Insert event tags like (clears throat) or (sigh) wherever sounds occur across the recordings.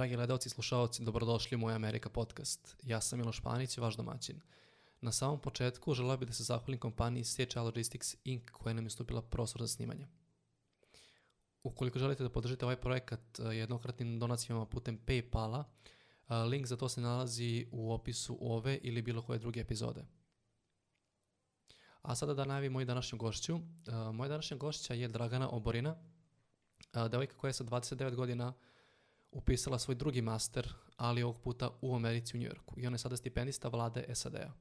Dragi gledalci i slušalci, dobrodošli u moj Amerika podcast. Ja sam Miloš Panić, vaš domaćin. Na samom početku želeo bih da se zahvalim kompaniji CHL Logistics Inc. koja nam je stupila prostor za snimanje. Ukoliko želite da podržite ovaj projekat eh, jednokratnim donacijama putem Paypala, eh, link za to se nalazi u opisu ove ili bilo koje druge epizode. A sada da najavim moju današnju gošću. Eh, Moja današnja gošća je Dragana Oborina, devojka koja je sa 29 godina upisala svoj drugi master, ali ovog puta u Americi u Njujorku. I ona je sada stipendista vlade SAD-a.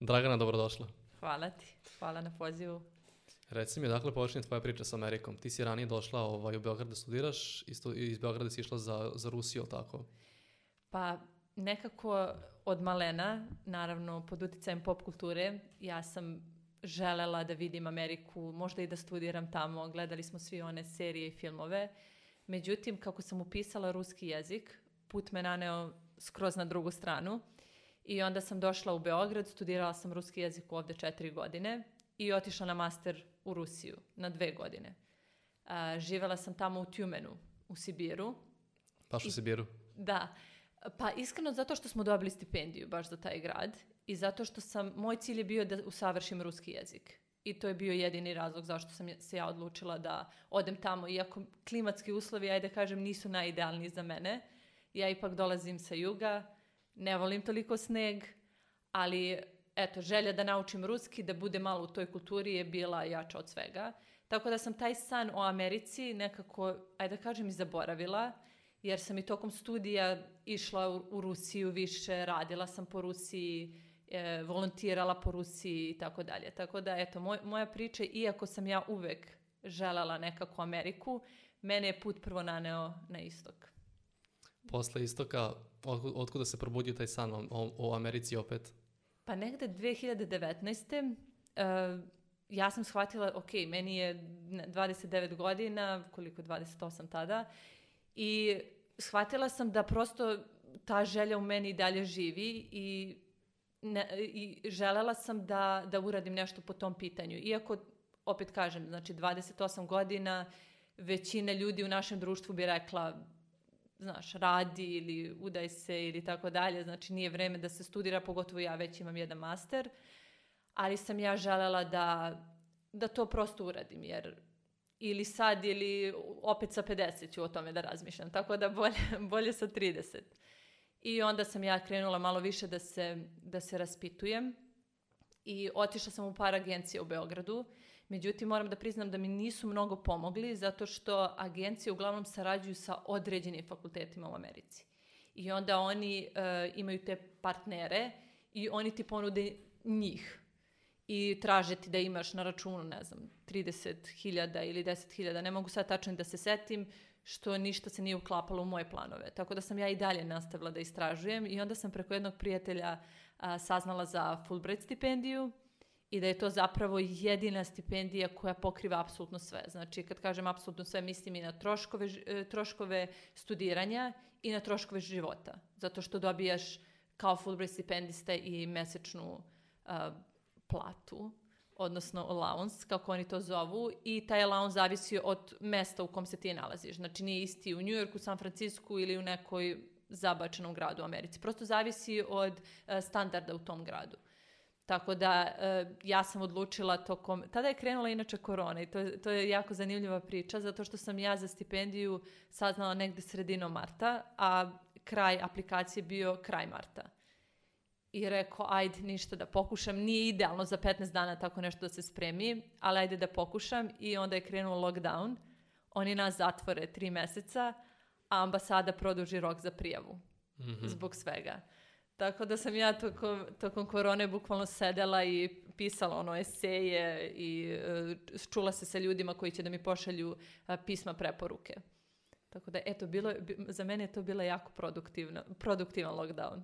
Dragana, dobrodošla. Hvala ti, hvala na pozivu. Reci mi, dakle, počinje tvoja priča sa Amerikom. Ti si ranije došla ovaj, u Beograd da studiraš, isto, iz Beograda si išla za, za Rusiju, ili tako? Pa nekako od malena, naravno pod uticajem pop kulture, ja sam želela da vidim Ameriku, možda i da studiram tamo, gledali smo svi one serije i filmove. Međutim, kako sam upisala ruski jezik, put me naneo skroz na drugu stranu i onda sam došla u Beograd, studirala sam ruski jezik ovde četiri godine i otišla na master u Rusiju na dve godine. A, živela sam tamo u Tjumenu, u Sibiru. Baš u I- Sibiru. Da, pa iskreno zato što smo dobili stipendiju baš za taj grad i zato što sam, moj cilj je bio da usavršim ruski jezik. I to je bio jedini razlog zašto sam se ja odlučila da odem tamo, iako klimatski uslovi, ajde da kažem, nisu najidealniji za mene. Ja ipak dolazim sa juga, ne volim toliko sneg, ali eto, želja da naučim ruski, da bude malo u toj kulturi je bila jača od svega. Tako da sam taj san o Americi nekako, ajde da kažem, i zaboravila, jer sam i tokom studija išla u, u Rusiju više, radila sam po Rusiji, e, volontirala po Rusiji i tako dalje. Tako da, eto, moj, moja priča, iako sam ja uvek želela nekako Ameriku, mene je put prvo naneo na istok. Posle istoka, otkud, otkuda se probudio taj san o, o, Americi opet? Pa negde 2019. Uh, ja sam shvatila, ok, meni je ne, 29 godina, koliko 28 tada, i shvatila sam da prosto ta želja u meni dalje živi i, ne, i želela sam da, da uradim nešto po tom pitanju. Iako, opet kažem, znači 28 godina, većina ljudi u našem društvu bi rekla znaš, radi ili udaj se ili tako dalje, znači nije vreme da se studira, pogotovo ja već imam jedan master, ali sam ja želela da, da to prosto uradim, jer ili sad ili opet sa 50 ću o tome da razmišljam, tako da bolje, bolje sa 30. I onda sam ja krenula malo više da se, da se raspitujem. I otišla sam u par agencije u Beogradu, Međutim, moram da priznam da mi nisu mnogo pomogli zato što agencije uglavnom sarađuju sa određenim fakultetima u Americi. I onda oni uh, imaju te partnere i oni ti ponude njih. I traže ti da imaš na računu, ne znam, 30.000 ili 10.000, ne mogu sad tačno da se setim, što ništa se nije uklapalo u moje planove. Tako da sam ja i dalje nastavila da istražujem i onda sam preko jednog prijatelja a, saznala za Fulbright stipendiju i da je to zapravo jedina stipendija koja pokriva apsolutno sve. Znači, kad kažem apsolutno sve, mislim i na troškove, e, troškove studiranja i na troškove života. Zato što dobijaš kao Fulbright stipendista i mesečnu a, platu, odnosno allowance, kako oni to zovu, i taj allowance zavisi od mesta u kom se ti nalaziš. Znači, nije isti u Njujorku, San Francisku ili u nekoj zabačenom gradu u Americi. Prosto zavisi od e, standarda u tom gradu. Tako da e, ja sam odlučila tokom, tada je krenula inače korona i to, je- to je jako zanimljiva priča zato što sam ja za stipendiju saznala negde sredinom marta, a kraj aplikacije bio kraj marta. I rekao, ajde, ništa da pokušam. Nije idealno za 15 dana tako nešto da se spremi, ali ajde da pokušam. I onda je krenuo lockdown. Oni nas zatvore tri meseca, a ambasada produži rok za prijavu Mhm. zbog svega. Tako da sam ja tokom, tokom korone bukvalno sedela i pisala ono eseje i e, čula se sa ljudima koji će da mi pošalju a, pisma preporuke. Tako da, eto, bilo, za mene je to bila jako produktivna, produktivan lockdown.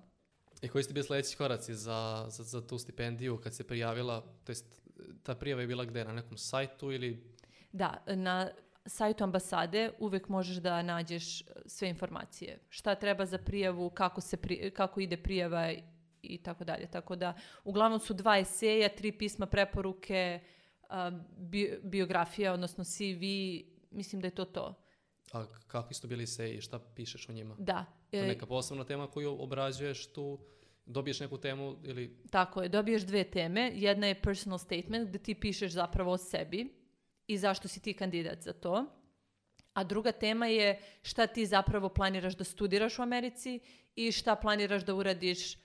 I koji ste bili sledeći koraci za, za, za tu stipendiju kad se prijavila, to jest ta prijava je bila gde, na nekom sajtu ili... Da, na sajtu ambasade uvek možeš da nađeš e, sve informacije. Šta treba za prijavu, kako, se pri, kako ide prijava i tako dalje. Tako da, uglavnom su dva eseja, tri pisma preporuke, bi, biografija, odnosno CV, mislim da je to to. A kakvi su bili eseji, šta pišeš o njima? Da. To je e, neka posebna tema koju obrađuješ tu, dobiješ neku temu ili... Tako je, dobiješ dve teme. Jedna je personal statement gde ti pišeš zapravo o sebi i zašto si ti kandidat za to. A druga tema je šta ti zapravo planiraš da studiraš u Americi i šta planiraš da uradiš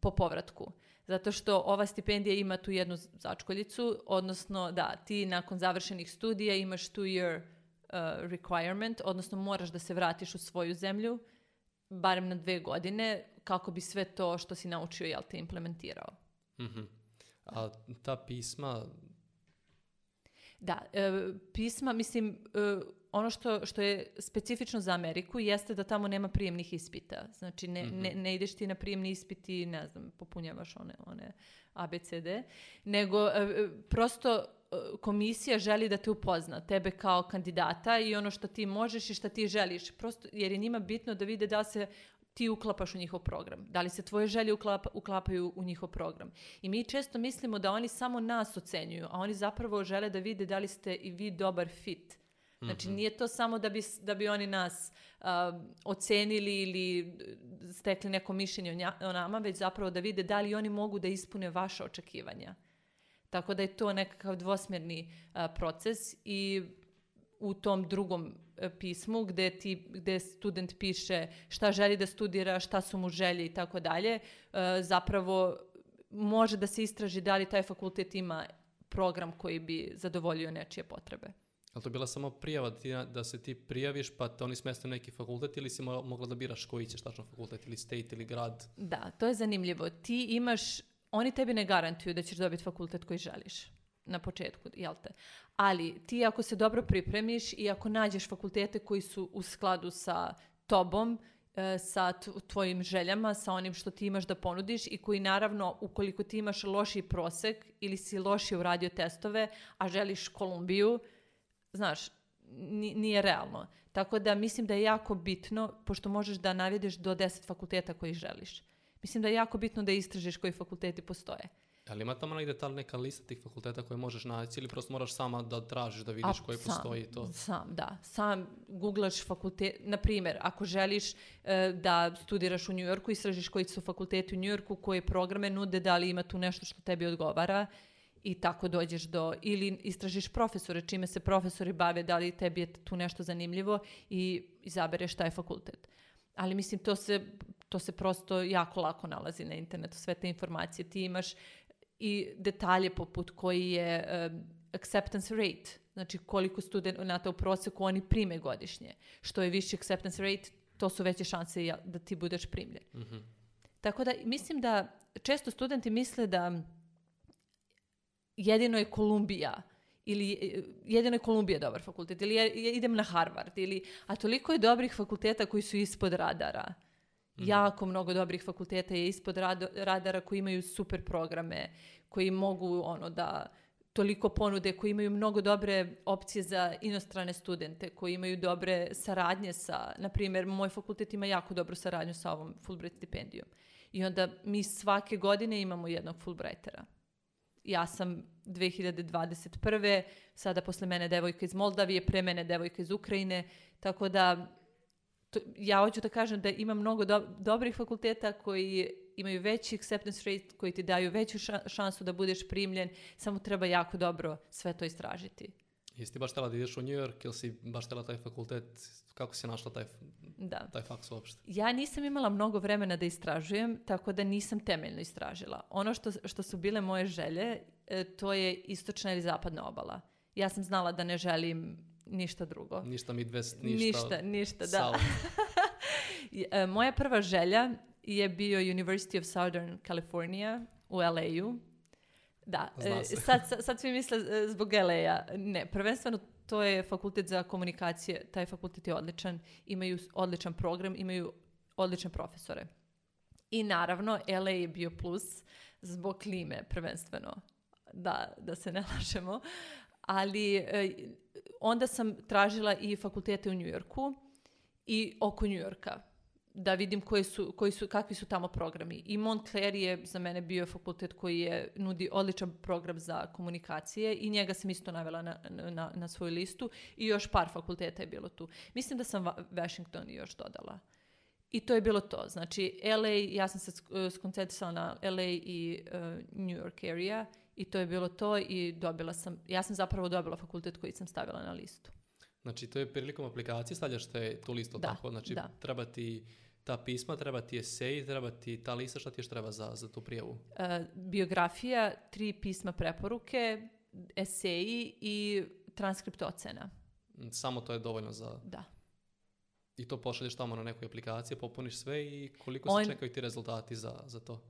po povratku. Zato što ova stipendija ima tu jednu začkoljicu, odnosno da, ti nakon završenih studija imaš two year requirement, odnosno moraš da se vratiš u svoju zemlju, barem na dve godine, kako bi sve to što si naučio, jel te, implementirao. Mhm. A ta pisma, Da, e, pisma, mislim, e, ono što, što je specifično za Ameriku jeste da tamo nema prijemnih ispita. Znači, ne, ne, ne ideš ti na prijemni ispit i, ne znam, popunjavaš one, one ABCD, nego e, e, prosto komisija želi da te upozna, tebe kao kandidata i ono što ti možeš i što ti želiš. Prosto, jer je njima bitno da vide da se ti uklapaš u njihov program. Da li se tvoje želje uklapa, uklapaju u njihov program. I mi često mislimo da oni samo nas ocenjuju, a oni zapravo žele da vide da li ste i vi dobar fit. Znači, nije to samo da bi, da bi oni nas um, ocenili ili uh, stekli neko mišljenje o, nja- o nama, već zapravo da vide da li oni mogu da ispune vaše očekivanja. Tako da je to nekakav dvosmjerni uh, proces i u tom drugom uh, pismu gde, ti, gde student piše šta želi da studira, šta su mu želje i tako dalje, uh, zapravo može da se istraži da li taj fakultet ima program koji bi zadovoljio nečije potrebe. je li to bila samo prijava da, ti, da se ti prijaviš pa te oni smestaju neki fakultet ili si mo- mogla da biraš koji ćeš tačno fakultet ili state ili grad? Da, to je zanimljivo. Ti imaš, oni tebi ne garantuju da ćeš dobiti fakultet koji želiš na početku, jel te? Ali ti ako se dobro pripremiš i ako nađeš fakultete koji su u skladu sa tobom, e, sa tvojim željama, sa onim što ti imaš da ponudiš i koji naravno, ukoliko ti imaš lošiji prosek ili si lošije uradio testove, a želiš Kolumbiju, znaš, ni- nije realno. Tako da mislim da je jako bitno, pošto možeš da navedeš do 10 fakulteta koji želiš. Mislim da je jako bitno da istražiš koji fakulteti postoje. Ali ima tamo negdje ta neka lista tih fakulteta koje možeš naći ili prosto moraš sama da tražiš da vidiš koji sam, postoji to? Sam, da. Sam googlaš fakultet, na primjer, ako želiš e, da studiraš u New Yorku, istražiš koji su fakulteti u New Yorku, koje programe nude, da li ima tu nešto što tebi odgovara i tako dođeš do, ili istražiš profesore, čime se profesori bave, da li tebi je tu nešto zanimljivo i izabereš taj fakultet. Ali mislim, to se, to se prosto jako lako nalazi na internetu, sve te informacije. Ti imaš i detalje poput koji je acceptance rate, znači koliko studenta u prosjeku oni prime godišnje. Što je viši acceptance rate, to su veće šanse ja- da ti budeš primljen. Mhm. Tako da mislim da često studenti misle da jedino je Kolumbija ili e, jedino je Kolumbija dobar fakultet ili je- idem na Harvard ili a toliko je dobrih fakulteta koji su ispod radara. Jako mnogo dobrih fakulteta je ispod rado- radara koji imaju super programe, koji mogu ono da toliko ponude, koji imaju mnogo dobre opcije za inostrane studente, koji imaju dobre saradnje sa, na primjer, moj fakultet ima jako dobru saradnju sa ovom Fulbright stipendijom. I onda mi svake godine imamo jednog Fulbrightera. Ja sam 2021. Sada posle mene devojka iz Moldavije, pre mene devojka iz Ukrajine, tako da to, ja hoću da kažem da ima mnogo do- dobrih fakulteta koji imaju veći acceptance rate, koji ti daju veću ša- šansu da budeš primljen, samo treba jako dobro sve to istražiti. Jesi ti baš htjela da ideš u New York ili si baš htjela taj fakultet? Kako si našla taj, Da. taj faks uopšte? Ja nisam imala mnogo vremena da istražujem, tako da nisam temeljno istražila. Ono što, što su bile moje želje, e, to je istočna ili zapadna obala. Ja sam znala da ne želim ništa drugo. Ništa Midwest, ništa, ništa, ništa, da. (laughs) E, Moja prva želja je bio University of Southern California u LA-u. Da, e, sad, sad, sad svi misle e, zbog LA-a. Ne, prvenstveno to je fakultet za komunikacije, taj fakultet je odličan, imaju odličan program, imaju odlične profesore. I naravno, LA je bio plus zbog klime prvenstveno, da, da se ne (laughs) lažemo. Ali e, onda sam tražila i fakultete u Njujorku i oko Njujorka. da vidim koji su, koji su, kakvi su tamo programi. I Montclair je za mene bio fakultet koji je, nudi odličan program za komunikacije i njega sam isto navela na, na, na svoju listu i još par fakulteta je bilo tu. Mislim da sam Wa- Washington još dodala. I to je bilo to. Znači, LA, ja sam se sk- skoncentrisala na LA i uh, New York area i to je bilo to i dobila sam, ja sam zapravo dobila fakultet koji sam stavila na listu. Znači, to je prilikom aplikacije stavljaš te tu listu, Da, tako? Znači, da. treba ti ta pisma, treba ti esej, treba ti ta lista, šta ti još treba za, za tu prijavu? E, biografija, tri pisma preporuke, eseji i transkript ocena. Mm, Samo to je dovoljno za... Da. I to pošalješ tamo na nekoj aplikaciji, popuniš sve i koliko On- se čekaju ti rezultati za, za to?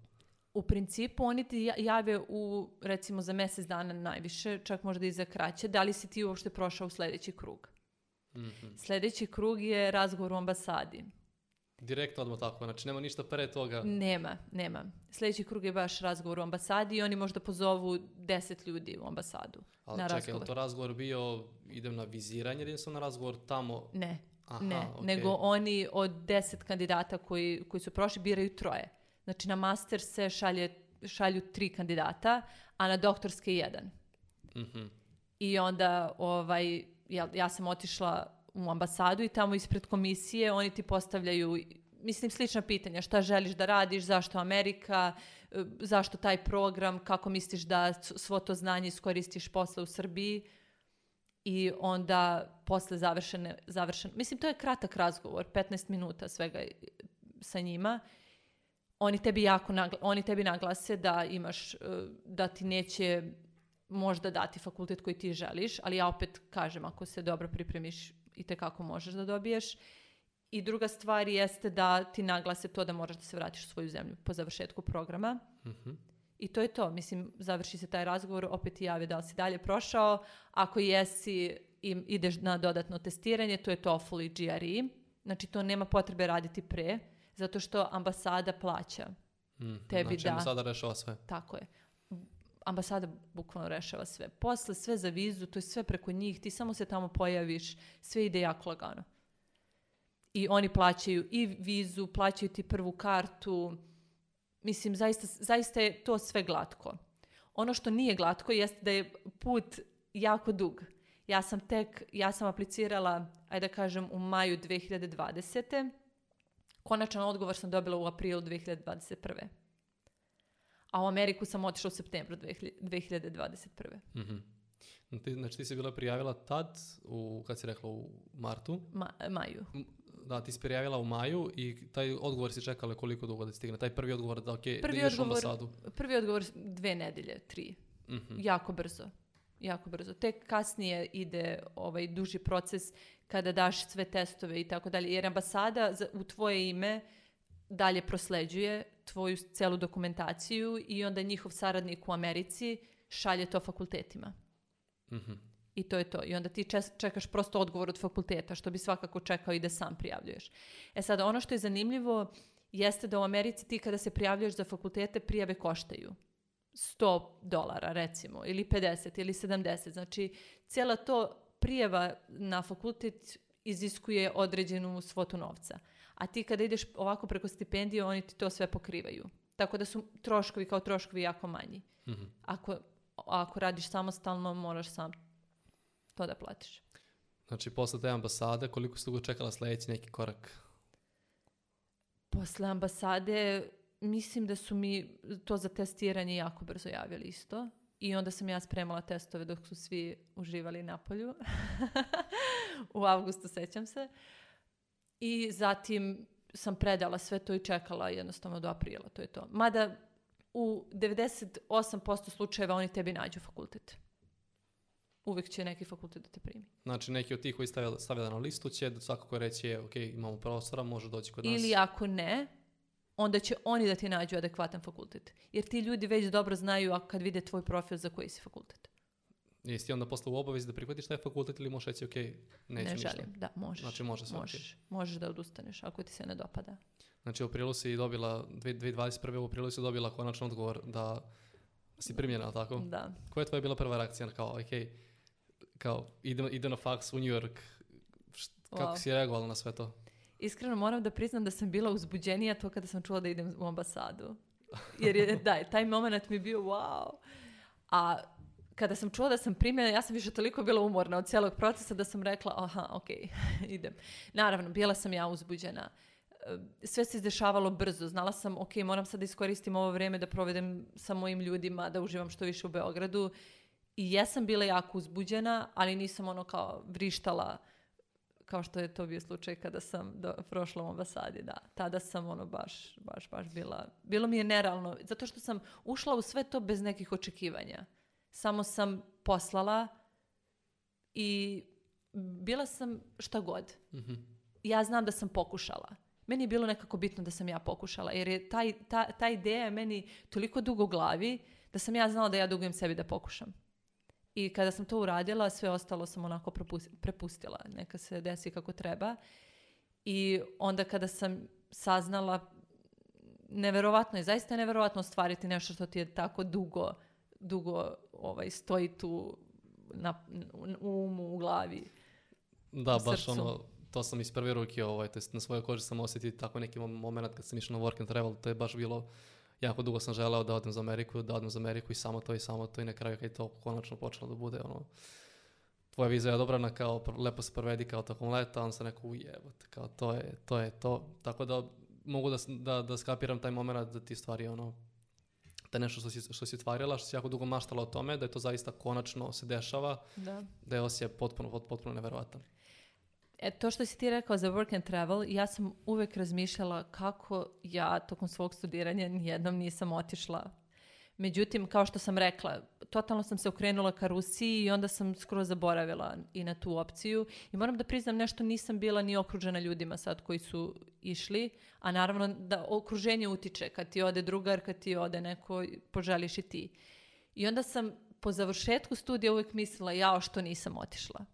U principu oni ti ja- jave u recimo za mjesec dana najviše, čak možda i za kraće, da li si ti uopšte prošao u sljedeći krug. Mhm. Sljedeći krug je razgovor u ambasadi. Direktno odmah tako, znači nema ništa pre toga. Nema, nema. Sljedeći krug je baš razgovor u ambasadi i oni možda pozovu deset ljudi u ambasadu. Ali na čekaj, razgovor. li to razgovor bio, idem na viziranje ili sam na razgovor tamo? Ne, Aha, ne, okej. nego oni od deset kandidata koji, koji su prošli biraju troje. Znači na master se šalje, šalju tri kandidata, a na doktorske jedan. Mhm. I onda ovaj, ja, ja sam otišla u ambasadu i tamo ispred komisije oni ti postavljaju mislim slična pitanja šta želiš da radiš, zašto Amerika, e, zašto taj program, kako misliš da svo to znanje iskoristiš posle u Srbiji i onda posle završene, završen, mislim to je kratak razgovor, 15 minuta svega e, sa njima. Oni tebi jako nagla- oni tebi naglase da imaš, e, da ti neće možda dati fakultet koji ti želiš, ali ja opet kažem, ako se dobro pripremiš i kako možeš da dobiješ. I druga stvar jeste da ti naglase to da moraš da se vratiš u svoju zemlju po završetku programa. Mhm. I to je to. Mislim, završi se taj razgovor, opet ti jave da li si dalje prošao. Ako jesi, i ideš na dodatno testiranje, to je TOEFL i GRE. Znači, to nema potrebe raditi pre, zato što ambasada plaća. Mhm. Tebi znači, da. sada rešava sve. Tako je. Ambasada bukvalno rešava sve. Posle sve za vizu, to je sve preko njih, ti samo se tamo pojaviš, sve ide jako lagano. I oni plaćaju i vizu, plaćaju ti prvu kartu. Mislim, zaista, zaista je to sve glatko. Ono što nije glatko jeste da je put jako dug. Ja sam tek, ja sam aplicirala, ajde da kažem, u maju 2020. Konačan odgovor sam dobila u aprilu 2021 a u Ameriku sam otišla u septembru 2000 2021. Mhm. Ti, znači ti si bila prijavila tad, u, kad si rekla u martu, Ma, maju. Da ti si prijavila u maju i taj odgovor si čekala koliko dugo da ti stigne, taj prvi odgovor da ok, Prvi da ideš u odgovor- ambasadu. Prvi odgovor dve nedelje, tri. Mhm. Jako brzo. Jako brzo. Tek kasnije ide ovaj duži proces kada daš sve testove i tako dalje. Jer ambasada za- u tvoje ime dalje prosleđuje tvoju celu dokumentaciju i onda njihov saradnik u Americi šalje to fakultetima. Mhm. I to je to. I onda ti čekaš prosto odgovor od fakulteta, što bi svakako čekao i da sam prijavljuješ. E sad, ono što je zanimljivo jeste da u Americi ti kada se prijavljuješ za fakultete, prijave koštaju. 100 dolara, recimo, ili 50, ili 70. Znači, cijela to prijava na fakultet iziskuje određenu svotu novca. A ti kada ideš ovako preko stipendije, oni ti to sve pokrivaju. Tako da su troškovi kao troškovi jako manji. Mhm. Ako, ako radiš samostalno, moraš sam to da platiš. Znači, posle te ambasade, koliko si dugo čekala sljedeći neki korak? Posle ambasade, mislim da su mi to za testiranje jako brzo javili isto. I onda sam ja spremala testove dok su svi uživali na polju. (laughs) U avgustu, sećam se. I zatim sam predala sve to i čekala jednostavno do aprila, to je to. Mada u 98% slučajeva oni tebi nađu fakultet. Uvijek će neki fakultet da te primi. Znači, neki od tih koji stavlja, stavlja na listu će svakako reći, je, ok, imamo prostora, može doći kod nas. Ili ako ne, onda će oni da ti nađu adekvatan fakultet. Jer ti ljudi već dobro znaju kad vide tvoj profil za koji si fakultet. Jesi onda posle u obavezi da prihvatiš taj fakultet ili možeš reći, ok, neću ne ništa? želim. Da, možeš. Znači, može ok. možeš. možeš da odustaneš ako ti se ne dopada. Znači, u aprilu si dobila, dve- 2021. u aprilu si dobila konačan odgovor da si primljena, tako? Da. Koja je tvoja bila prva reakcija? Kao, ok, kao, idem, idem na faks u New York. Kako Wow. si reagovala na sve to? Iskreno moram da priznam da sam bila uzbuđenija to kada sam čula da idem u ambasadu. Jer je, da, taj moment mi je bio wow. A kada sam čula da sam primjena, ja sam više toliko bila umorna od cijelog procesa da sam rekla, aha, ok, (laughs) idem. Naravno, bila sam ja uzbuđena. E, Sve se izdešavalo brzo. Znala sam, ok, moram sad da iskoristim ovo vrijeme da provedem sa mojim ljudima, da uživam što više u Beogradu. I jesam bila jako uzbuđena, ali nisam ono kao vrištala kao što je to bio slučaj kada sam do, prošla u ambasadi, da. Tada sam ono baš, baš, baš bila, bilo mi je nerealno, zato što sam ušla u sve to bez nekih očekivanja. Samo sam poslala i bila sam šta god. Mhm. Ja znam da sam pokušala. Meni je bilo nekako bitno da sam ja pokušala, jer je taj, ta, ta ideja meni toliko dugo u glavi da sam ja znala da ja dugujem sebi da pokušam. I kada sam to uradila, sve ostalo sam onako prepustila. Neka se desi kako treba. I onda kada sam saznala, neverovatno je, zaista je neverovatno ostvariti nešto što ti je tako dugo, dugo ovaj, stoji tu na, u umu, u glavi. Da, u baš srcu. ono, to sam iz prve ruke, ovaj, to na svojoj koži sam osjetio tako neki mo- moment kad sam išao na work and travel, to je baš bilo, jako dugo sam želeo da odem za Ameriku, da odem za Ameriku i samo to i samo to i na kraju kad je to konačno počelo da bude, ono, tvoja viza je odobrana kao lepo se provedi kao tokom leta, on sam rekao ujebote, kao to je, to je to. Tako da mogu da, da, da skapiram taj moment da ti stvari ono, da nešto što si, što si stvarila, što si jako dugo maštala o tome, da je to zaista konačno se dešava, Da. da je osje potpuno, pot- potpuno neverovatan. E, to što si ti rekao za work and travel, ja sam uvek razmišljala kako ja tokom svog studiranja nijednom nisam otišla. Međutim, kao što sam rekla, totalno sam se okrenula ka Rusiji i onda sam skroz zaboravila i na tu opciju. I moram da priznam nešto, nisam bila ni okružena ljudima sad koji su išli, a naravno da okruženje utiče. Kad ti ode drugar, kad ti ode neko, poželiš i ti. I onda sam po završetku studija uvijek mislila, jao što nisam otišla.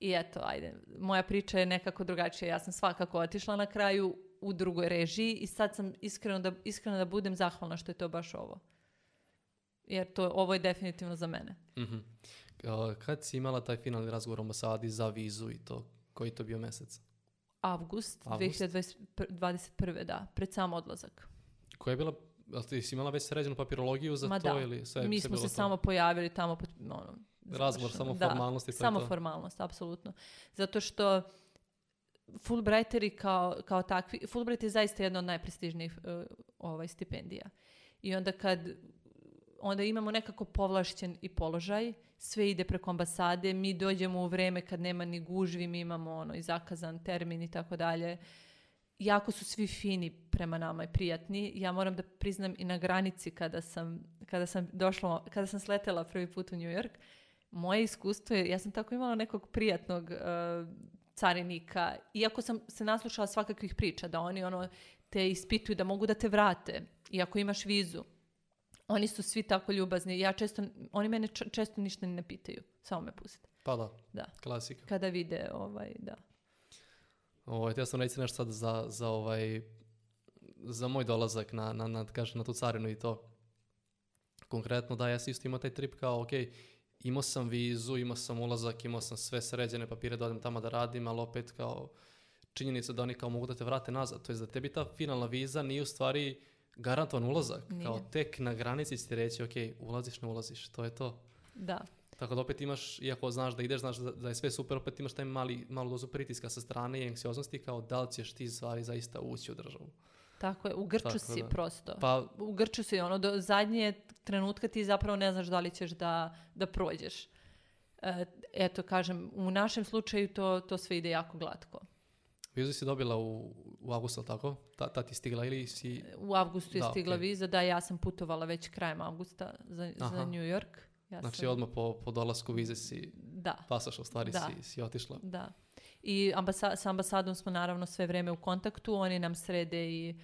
I eto, ajde, moja priča je nekako drugačija. Ja sam svakako otišla na kraju u drugoj režiji i sad sam iskreno da, iskreno da budem zahvalna što je to baš ovo. Jer to, ovo je definitivno za mene. Mhm. A, Kad si imala taj finalni razgovor u ambasadi za vizu i to, koji to bio mesec? Avgust, Avgust. 2021. da, pred sam odlazak. Koja je bila, jel ti si imala već sređenu papirologiju za Ma to da. ili sve, Mi smo se to? samo pojavili tamo, pot- ono, Razgovor, samo Da, formalnosti, to je Samo to? formalnost, apsolutno. Zato što Fulbrighteri kao, kao takvi, Fulbright je zaista jedna od najprestižnijih e, ovaj, stipendija. I onda kad onda imamo nekako povlašćen i položaj, sve ide preko ambasade, mi dođemo u vreme kad nema ni gužvi, mi imamo ono i zakazan termin i tako dalje. Jako su svi fini prema nama i prijatni. Ja moram da priznam i na granici kada sam, kada sam došla, kada sam sletela prvi put u New York, moje iskustvo je, ja sam tako imala nekog prijatnog e, carinika, iako sam se naslušala svakakvih priča, da oni ono te ispituju da mogu da te vrate, iako imaš vizu. Oni su svi tako ljubazni. Ja često, oni mene često ništa ni ne pitaju. Samo me puste. Pa da, Da. klasika. Kada vide, ovaj, da. Ovaj, htio sam reći nešto sad za, za, ovaj, za moj dolazak na, na, na, kažem, na tu carinu i to. Konkretno da, ja sam isto imao taj trip kao, ok, imao sam vizu, imao sam ulazak, imao sam sve sređene papire da odem tamo da radim, ali opet kao činjenica da oni kao mogu da te vrate nazad. To je da tebi ta finalna viza nije u stvari garantovan ulazak. Kao Nije. tek na granici će ti reći, ok, ulaziš, ne ulaziš, to je to. Da. Tako da opet imaš, iako znaš da ideš, znaš da, da je sve super, opet imaš taj mali, malu dozu pritiska sa strane i anksioznosti kao da li ćeš ti stvari zaista ući u državu. Tako je. U grču Tako si da. prosto. Pa U grču si, ono, do zadnje trenutka ti zapravo ne znaš da li ćeš da, da prođeš. E, eto, kažem, u našem slučaju to, to sve ide jako glatko. vizu si dobila u, u avgustu, tako? Ta, ta ti stigla ili si... U avgustu je Da, stigla okej. viza, da, ja sam putovala već krajem avgusta za, za Aha. New York. Ja Znači sam- odmah po, po dolasku vize si Da, pasaš, u stvari Da. si, si otišla. da. I ambasa, sa ambasadom smo naravno sve vrijeme u kontaktu, oni nam srede i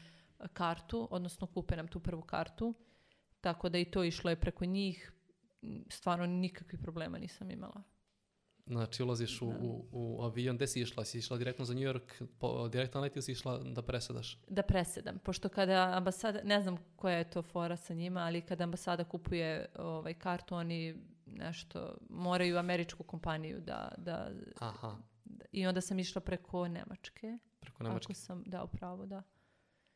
kartu, odnosno kupe nam tu prvu kartu, tako da i to išlo je preko njih, stvarno nikakvih problema nisam imala. Znači ulaziš u, Da. u, u avion, gde si išla? Si išla direktno za New York, po, direktno let ili si išla da presedaš? Da presedam, pošto kada ambasada, ne znam koja je to fora sa njima, ali kada ambasada kupuje ovaj, kartu, oni nešto, moraju američku kompaniju da, da Aha. I onda sam išla preko Nemačke. Preko Nemačke. Ako sam dao pravo, da.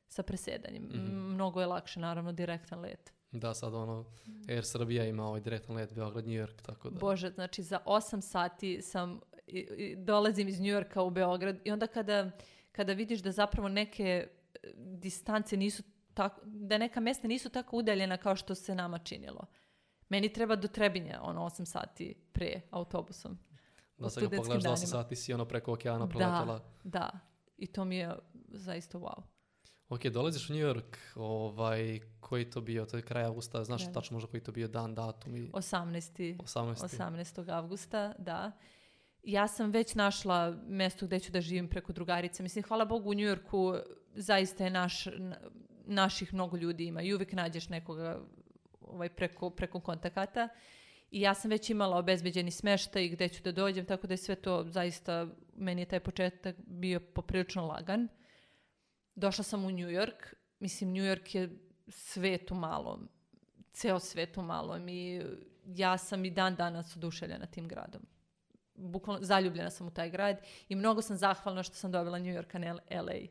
Sa presedanjem. Mhm. M, Mnogo je lakše, naravno, direktan let. Da, sad ono, Air Srbija ima ovaj direktan let Beograd, New York, tako da. Bože, znači za 8 sati sam, i- i dolazim iz Njujorka u Beograd i onda kada, kada vidiš da zapravo neke e, distance nisu tako, da neka mesta nisu tako udaljena kao što se nama činilo. Meni treba do Trebinja, ono, 8 sati pre autobusom. Da sad ga pogledaš da 8 danima. sati si ono preko okeana preletela. Da, i to mi je zaista wow. Ok, dolaziš u New York, ovaj, koji to bio, to je kraj avgusta, znaš Da, da. tačno možda koji to bio dan, datum i 18. 18. 18. avgusta, da. Ja sam već našla mesto gde ću da živim preko drugarice. Mislim, hvala Bogu u Njujorku zaista je naš, na- naših mnogo ljudi ima i uvijek nađeš nekoga ovaj, preko, preko kontakata. I ja sam već imala obezbeđeni smeštaj gde ću da dođem, tako da je sve to zaista, meni je taj početak bio poprilično lagan. Došla sam u New York. Mislim, New York je svet u malom. Ceo svet u malom i ja sam i dan danas oduševljena tim gradom. Bukvalno zaljubljena sam u taj grad i mnogo sam zahvalna što sam dobila New York, a ne LA.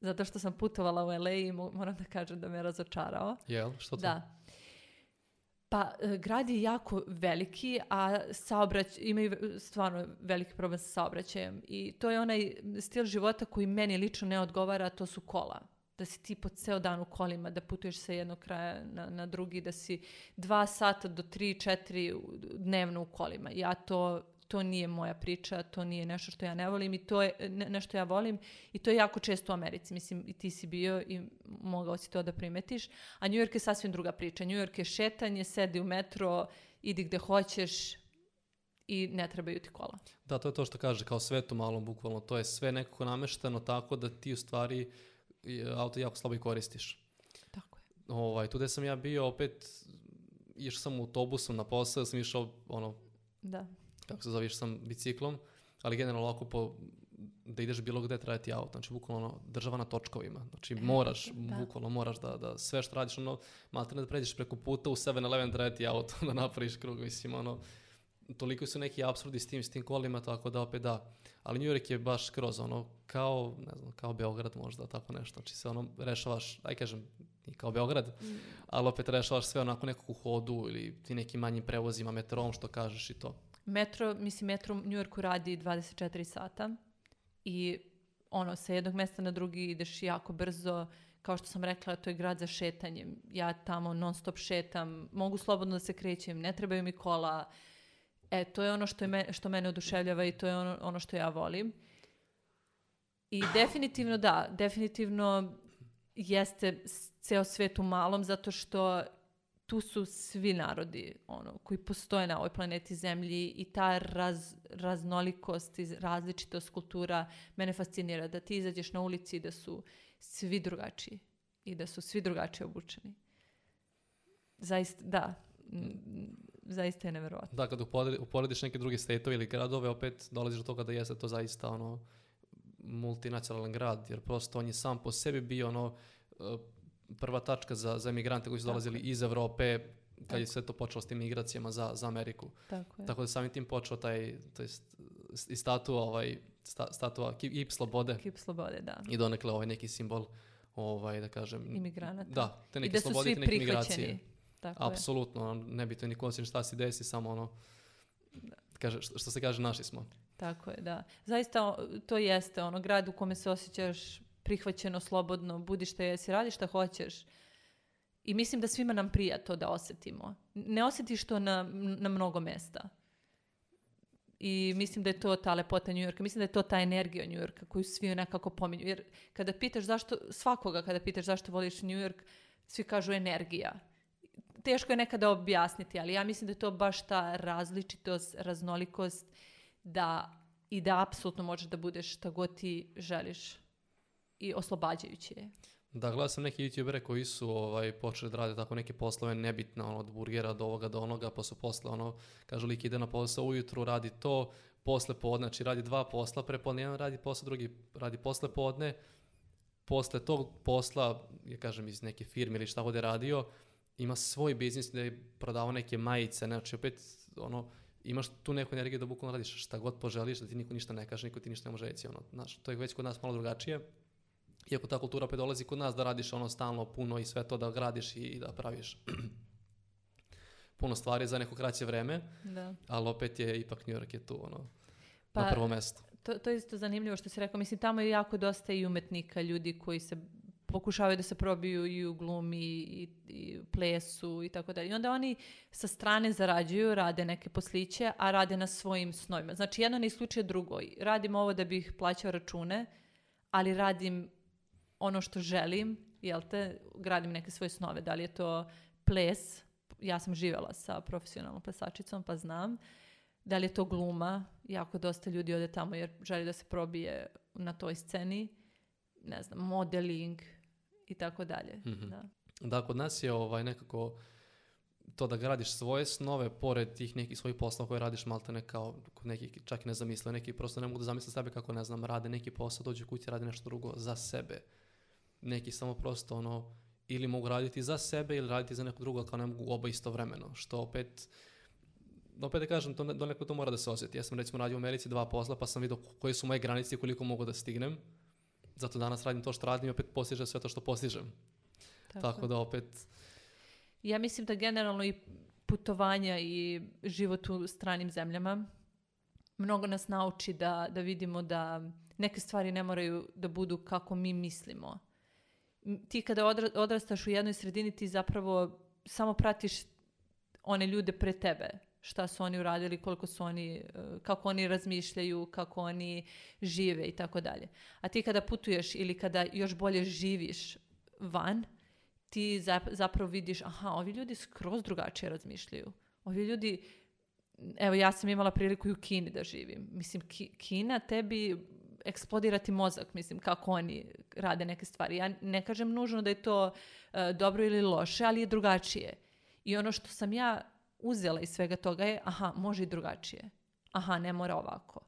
Zato što sam putovala u LA i mo- moram da kažem da me razočarao. Jel? Što to? Da. Pa, e, grad je jako veliki, a saobrać, imaju stvarno veliki problem sa saobraćajem. I to je onaj stil života koji meni lično ne odgovara, to su kola. Da si ti po ceo dan u kolima, da putuješ sa jednog kraja na, na drugi, da si dva sata do tri, četiri dnevno u kolima. Ja to, to nije moja priča, to nije nešto što ja ne volim i to je ne- nešto ja volim i to je jako često u Americi. Mislim, i ti si bio i mogao si to da primetiš. A New York je sasvim druga priča. New York je šetanje, sedi u metro, idi gde hoćeš i ne trebaju ti kola. Da, to je to što kaže, kao svet u malom, bukvalno. To je sve nekako namešteno tako da ti u stvari auto jako slabo i koristiš. Tako je. Ovaj, tu gde sam ja bio, opet, išao sam autobusom na posao, sam išao, ono, Da. Kako se zove, sam biciklom, ali generalno ovako po, da ideš bilo gde treba ti auto, znači bukvalno država na točkovima, znači moraš, da. bukvalno moraš da, da sve što radiš, ono, maltene da pređeš preko puta u 7-Eleven treba ti auto (laughs) da napraviš krug, mislim, ono, toliko su neki apsurdi s tim, s tim kolima, tako da opet da. Ali New York je baš kroz ono, kao, ne znam, kao Beograd možda, tako nešto. Znači se ono, rešavaš, aj kažem, i kao Beograd, ali opet rešavaš sve onako nekako u hodu ili ti nekim manjim prevozima, metrom, što kažeš i to. Metro, mislim, metro u Yorku radi 24 sata i ono, sa jednog mesta na drugi ideš jako brzo. Kao što sam rekla, to je grad za šetanje. Ja tamo non stop šetam, mogu slobodno da se krećem, ne trebaju mi kola. E, to je ono što, je me, što mene oduševljava i to je ono, ono što ja volim. I definitivno da, definitivno jeste ceo svet u malom zato što tu su svi narodi ono, koji postoje na ovoj planeti Zemlji i ta raz, raznolikost i različitost kultura mene fascinira da ti izađeš na ulici i da su svi drugačiji i da su svi drugačije obučeni. Zaista, da, zaista je neverovatno. Da, kad upore- uporediš neke druge statove ili gradove, opet dolaziš do toga da jeste to zaista ono multinacionalan grad, jer prosto on je sam po sebi bio ono eh, prva tačka za, za emigrante koji su dolazili je. iz Evrope kad Tako. je sve to počelo s tim migracijama za, za Ameriku. Tako je. Tako da samim tim počeo taj, to jest, i statua, ovaj, sta, statua kip, kip slobode Kip slobode, da. i donekle ovaj neki simbol ovaj, da kažem, Imigranata. da, te I neke da su slobode, svi te neke migracije. Tako je. Apsolutno, ono, nebitno ni ko si šta se desi, samo ono, kaže, što, što se kaže, naši smo. Tako je, da. Zaista to jeste ono grad u kome se osjećaš prihvaćeno, slobodno, budi šta jesi, radi šta hoćeš. I mislim da svima nam prija to da osetimo. Ne osjetiš to na, na mnogo mesta. I mislim da je to ta lepota New Yorka. Mislim da je to ta energija New Yorka koju svi nekako pominju. Jer kada pitaš zašto, svakoga kada pitaš zašto voliš New York, svi kažu energija. Teško je nekada objasniti, ali ja mislim da je to baš ta različitost, raznolikost da i da apsolutno možeš da budeš šta god ti želiš i oslobađajuće je. Da, gledao sam neke youtubere koji su ovaj, počeli da rade tako neke poslove nebitne, ono, od burgera do ovoga do onoga, pa su posle, ono, kažu lik ide na posao ujutru, radi to, posle podne, znači radi dva posla, prepodne jedan radi posao, drugi radi posle podne, posle tog posla, ja kažem iz neke firme ili šta god je radio, ima svoj biznis da je prodavao neke majice, znači opet, ono, imaš tu neku energiju da bukvalno radiš šta god poželiš, da ti niko ništa ne kaže, niko ti ništa ne može reći. Ono, znaš, to je već kod nas malo drugačije. Iako ta kultura opet dolazi kod nas da radiš ono stalno puno i sve to da gradiš i, i da praviš (clears throat) puno stvari za neko kraće vreme, Da. ali opet je ipak New York je tu ono, Pa, na prvo mesto. To, to je isto zanimljivo što si rekao. Mislim, tamo je jako dosta i umetnika, ljudi koji se pokušavaju da se probiju i u glumi i, i plesu i tako dalje. I onda oni sa strane zarađuju, rade neke posliće, a rade na svojim snovima. Znači, jedno ne isključuje drugo. Radim ovo da bih plaćao račune, ali radim ono što želim, jel te, gradim neke svoje snove. Da li je to ples, ja sam živjela sa profesionalnom plesačicom, pa znam. Da li je to gluma, jako dosta ljudi ode tamo jer želi da se probije na toj sceni. Ne znam, modeling i tako dalje. Mhm. Da. Da, kod nas je ovaj nekako to da gradiš svoje snove pored tih nekih svojih poslova koje radiš maltene kao kod nekih čak i ne zamisle, neki prosto ne mogu da zamisle sebe kako ne znam, rade neki posao, dođu kući, rade nešto drugo za sebe. Neki samo prosto ono ili mogu raditi za sebe ili raditi za neko drugo, ali kao ne mogu oba istovremeno, što opet opet da kažem, to ne, donekle to mora da se osjeti. Ja sam recimo radio u Americi dva posla, pa sam vidio koje su moje granice i koliko mogu da stignem. Zato danas radim to što radim i opet postižem sve to što postižem. Tako da opet, Ja mislim da generalno i putovanja i život u stranim zemljama mnogo nas nauči da, da vidimo da neke stvari ne moraju da budu kako mi mislimo. Ti kada odra- odrastaš u jednoj sredini ti zapravo samo pratiš one ljude pre tebe. Šta su oni uradili, koliko su oni, e, kako oni razmišljaju, kako oni žive i tako dalje. A ti kada putuješ ili kada još bolje živiš van, ti zap- zapravo vidiš, aha, ovi ljudi skroz drugačije razmišljaju. Ovi ljudi, evo ja sam imala priliku i u Kini da živim. Mislim, Ki- Kina tebi eksplodira ti mozak, mislim, kako oni rade neke stvari. Ja ne kažem nužno da je to e, dobro ili loše, ali je drugačije. I ono što sam ja uzela iz svega toga je, aha, može i drugačije. Aha, ne mora ovako.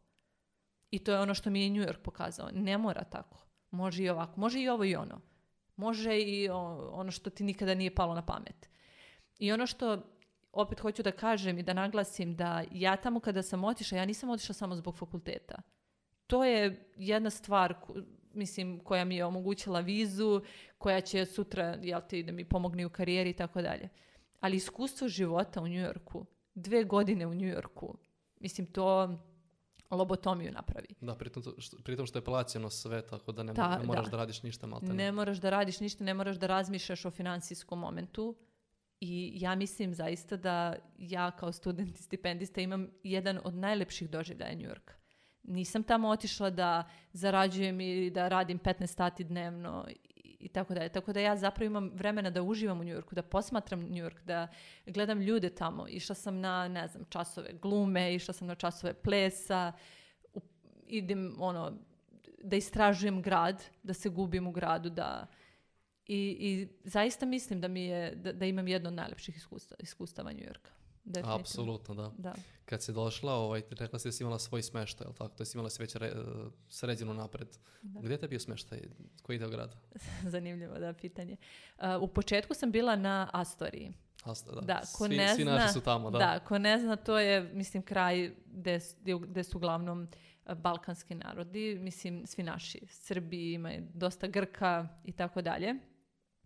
I to je ono što mi je New York pokazao. Ne mora tako. Može i ovako. Može i ovo i ono. Može i o- ono što ti nikada nije palo na pamet. I ono što opet hoću da kažem i da naglasim da ja tamo kada sam otišla, ja nisam otišla samo zbog fakulteta. To je jedna stvar mislim, koja mi je omogućila vizu, koja će sutra, jel ti, da mi pomogne u karijeri i tako dalje. Ali iskustvo života u Njujorku, dve godine u Njujorku, mislim, to lobotomiju napravi. da, pritom, to- što, pritom što je plaćeno sve, tako da ne, Da, ne moraš da. da. radiš ništa maltene. Ne moraš da radiš ništa, ne moraš da razmišljaš o financijskom momentu. I ja mislim zaista da ja kao student i stipendista imam jedan od najlepših doživljaja New Yorka. Nisam tamo otišla da zarađujem i da radim 15 sati dnevno i, tako dalje. Tako da ja zapravo imam vremena da uživam u New Yorku, da posmatram New York, da gledam ljude tamo. Išla sam na, ne znam, časove glume, išla sam na časove plesa, u- idem, ono, da istražujem grad, da se gubim u gradu, da... I, i zaista mislim da mi je, da, da imam jedno od najlepših iskustva, iskustava New Yorka. Definitivno. Apsolutno, da. Da. Kad si došla, ovaj, rekla si da si imala svoj smeštaj, jel tako? To si imala si već re, sređeno napred. Da. Gdje je te bio smeštaj? Koji deo grada? (laughs) Zanimljivo, da, pitanje. Uh, u početku sam bila na Astoriji. Asta, da. Da, ko svi, ne svi zna, naši su tamo, da. Da, ko ne zna, to je, mislim, kraj gde, gde su uglavnom uh, balkanski narodi, mislim, svi naši. Srbi, ima dosta Grka i tako dalje.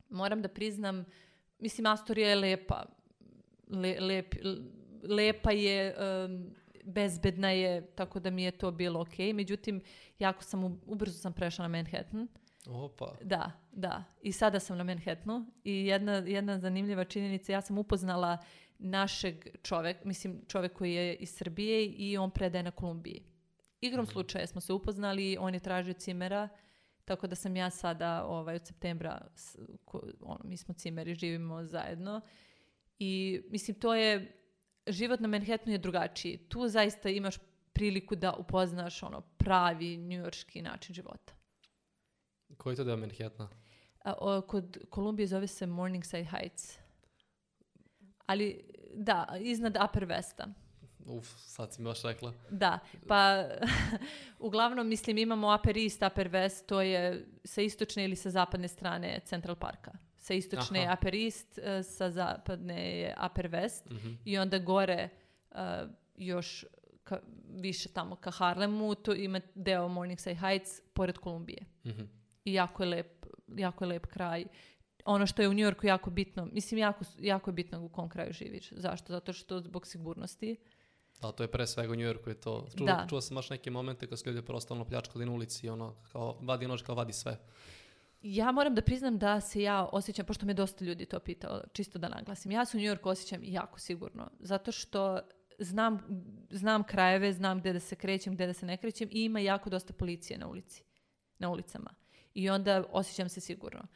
Moram da priznam, mislim, Astorija je lepa. Le, lep, lepa je, um, bezbedna je, tako da mi je to bilo ok. Međutim, jako sam, u- ubrzo sam prešla na Manhattan. Opa. Da, da. I sada sam na Manhattanu i jedna, jedna zanimljiva činjenica, ja sam upoznala našeg čovek, mislim čovek koji je iz Srbije i on predaje na Kolumbiji. Igrom slučaja smo se upoznali, on je tražio cimera, tako da sam ja sada ovaj, od septembra, ono, mi smo cimeri, živimo zajedno. I mislim, to je, život na Manhattanu je drugačiji. Tu zaista imaš priliku da upoznaš ono pravi njujorški način života. Koji je to deo Manhattana? A, o, kod Kolumbije zove se Morningside Heights. Ali, da, iznad Upper Westa. Uf, sad si mi baš rekla. Da, pa (laughs) uglavnom mislim imamo Upper East, Upper West, to je sa istočne ili sa zapadne strane Central Parka. Sa istočne je Aha. Upper East, e, sa zapadne je Upper West Mhm. i onda gore e, još ka, više tamo ka Harlemu, to ima deo Morningside Heights pored Kolumbije. Mhm. I jako je lep, jako je lep kraj. Ono što je u New Yorku jako bitno, mislim jako, jako je bitno u kom kraju živiš. Zašto? Zato što zbog sigurnosti. Da, to je pre svega u New Yorku je to. Čuo, Da. čuo sam baš neke momente kad su ljudi prosto ono pljačkali na ulici i ono, kao vadi nož, kao vadi sve. Ja moram da priznam da se ja osjećam, pošto me dosta ljudi to pitalo, čisto da naglasim, ja se u New Yorku osjećam jako sigurno, zato što znam, znam krajeve, znam gde da se krećem, gde da se ne krećem i ima jako dosta policije na ulici, na ulicama. I onda osjećam se sigurno.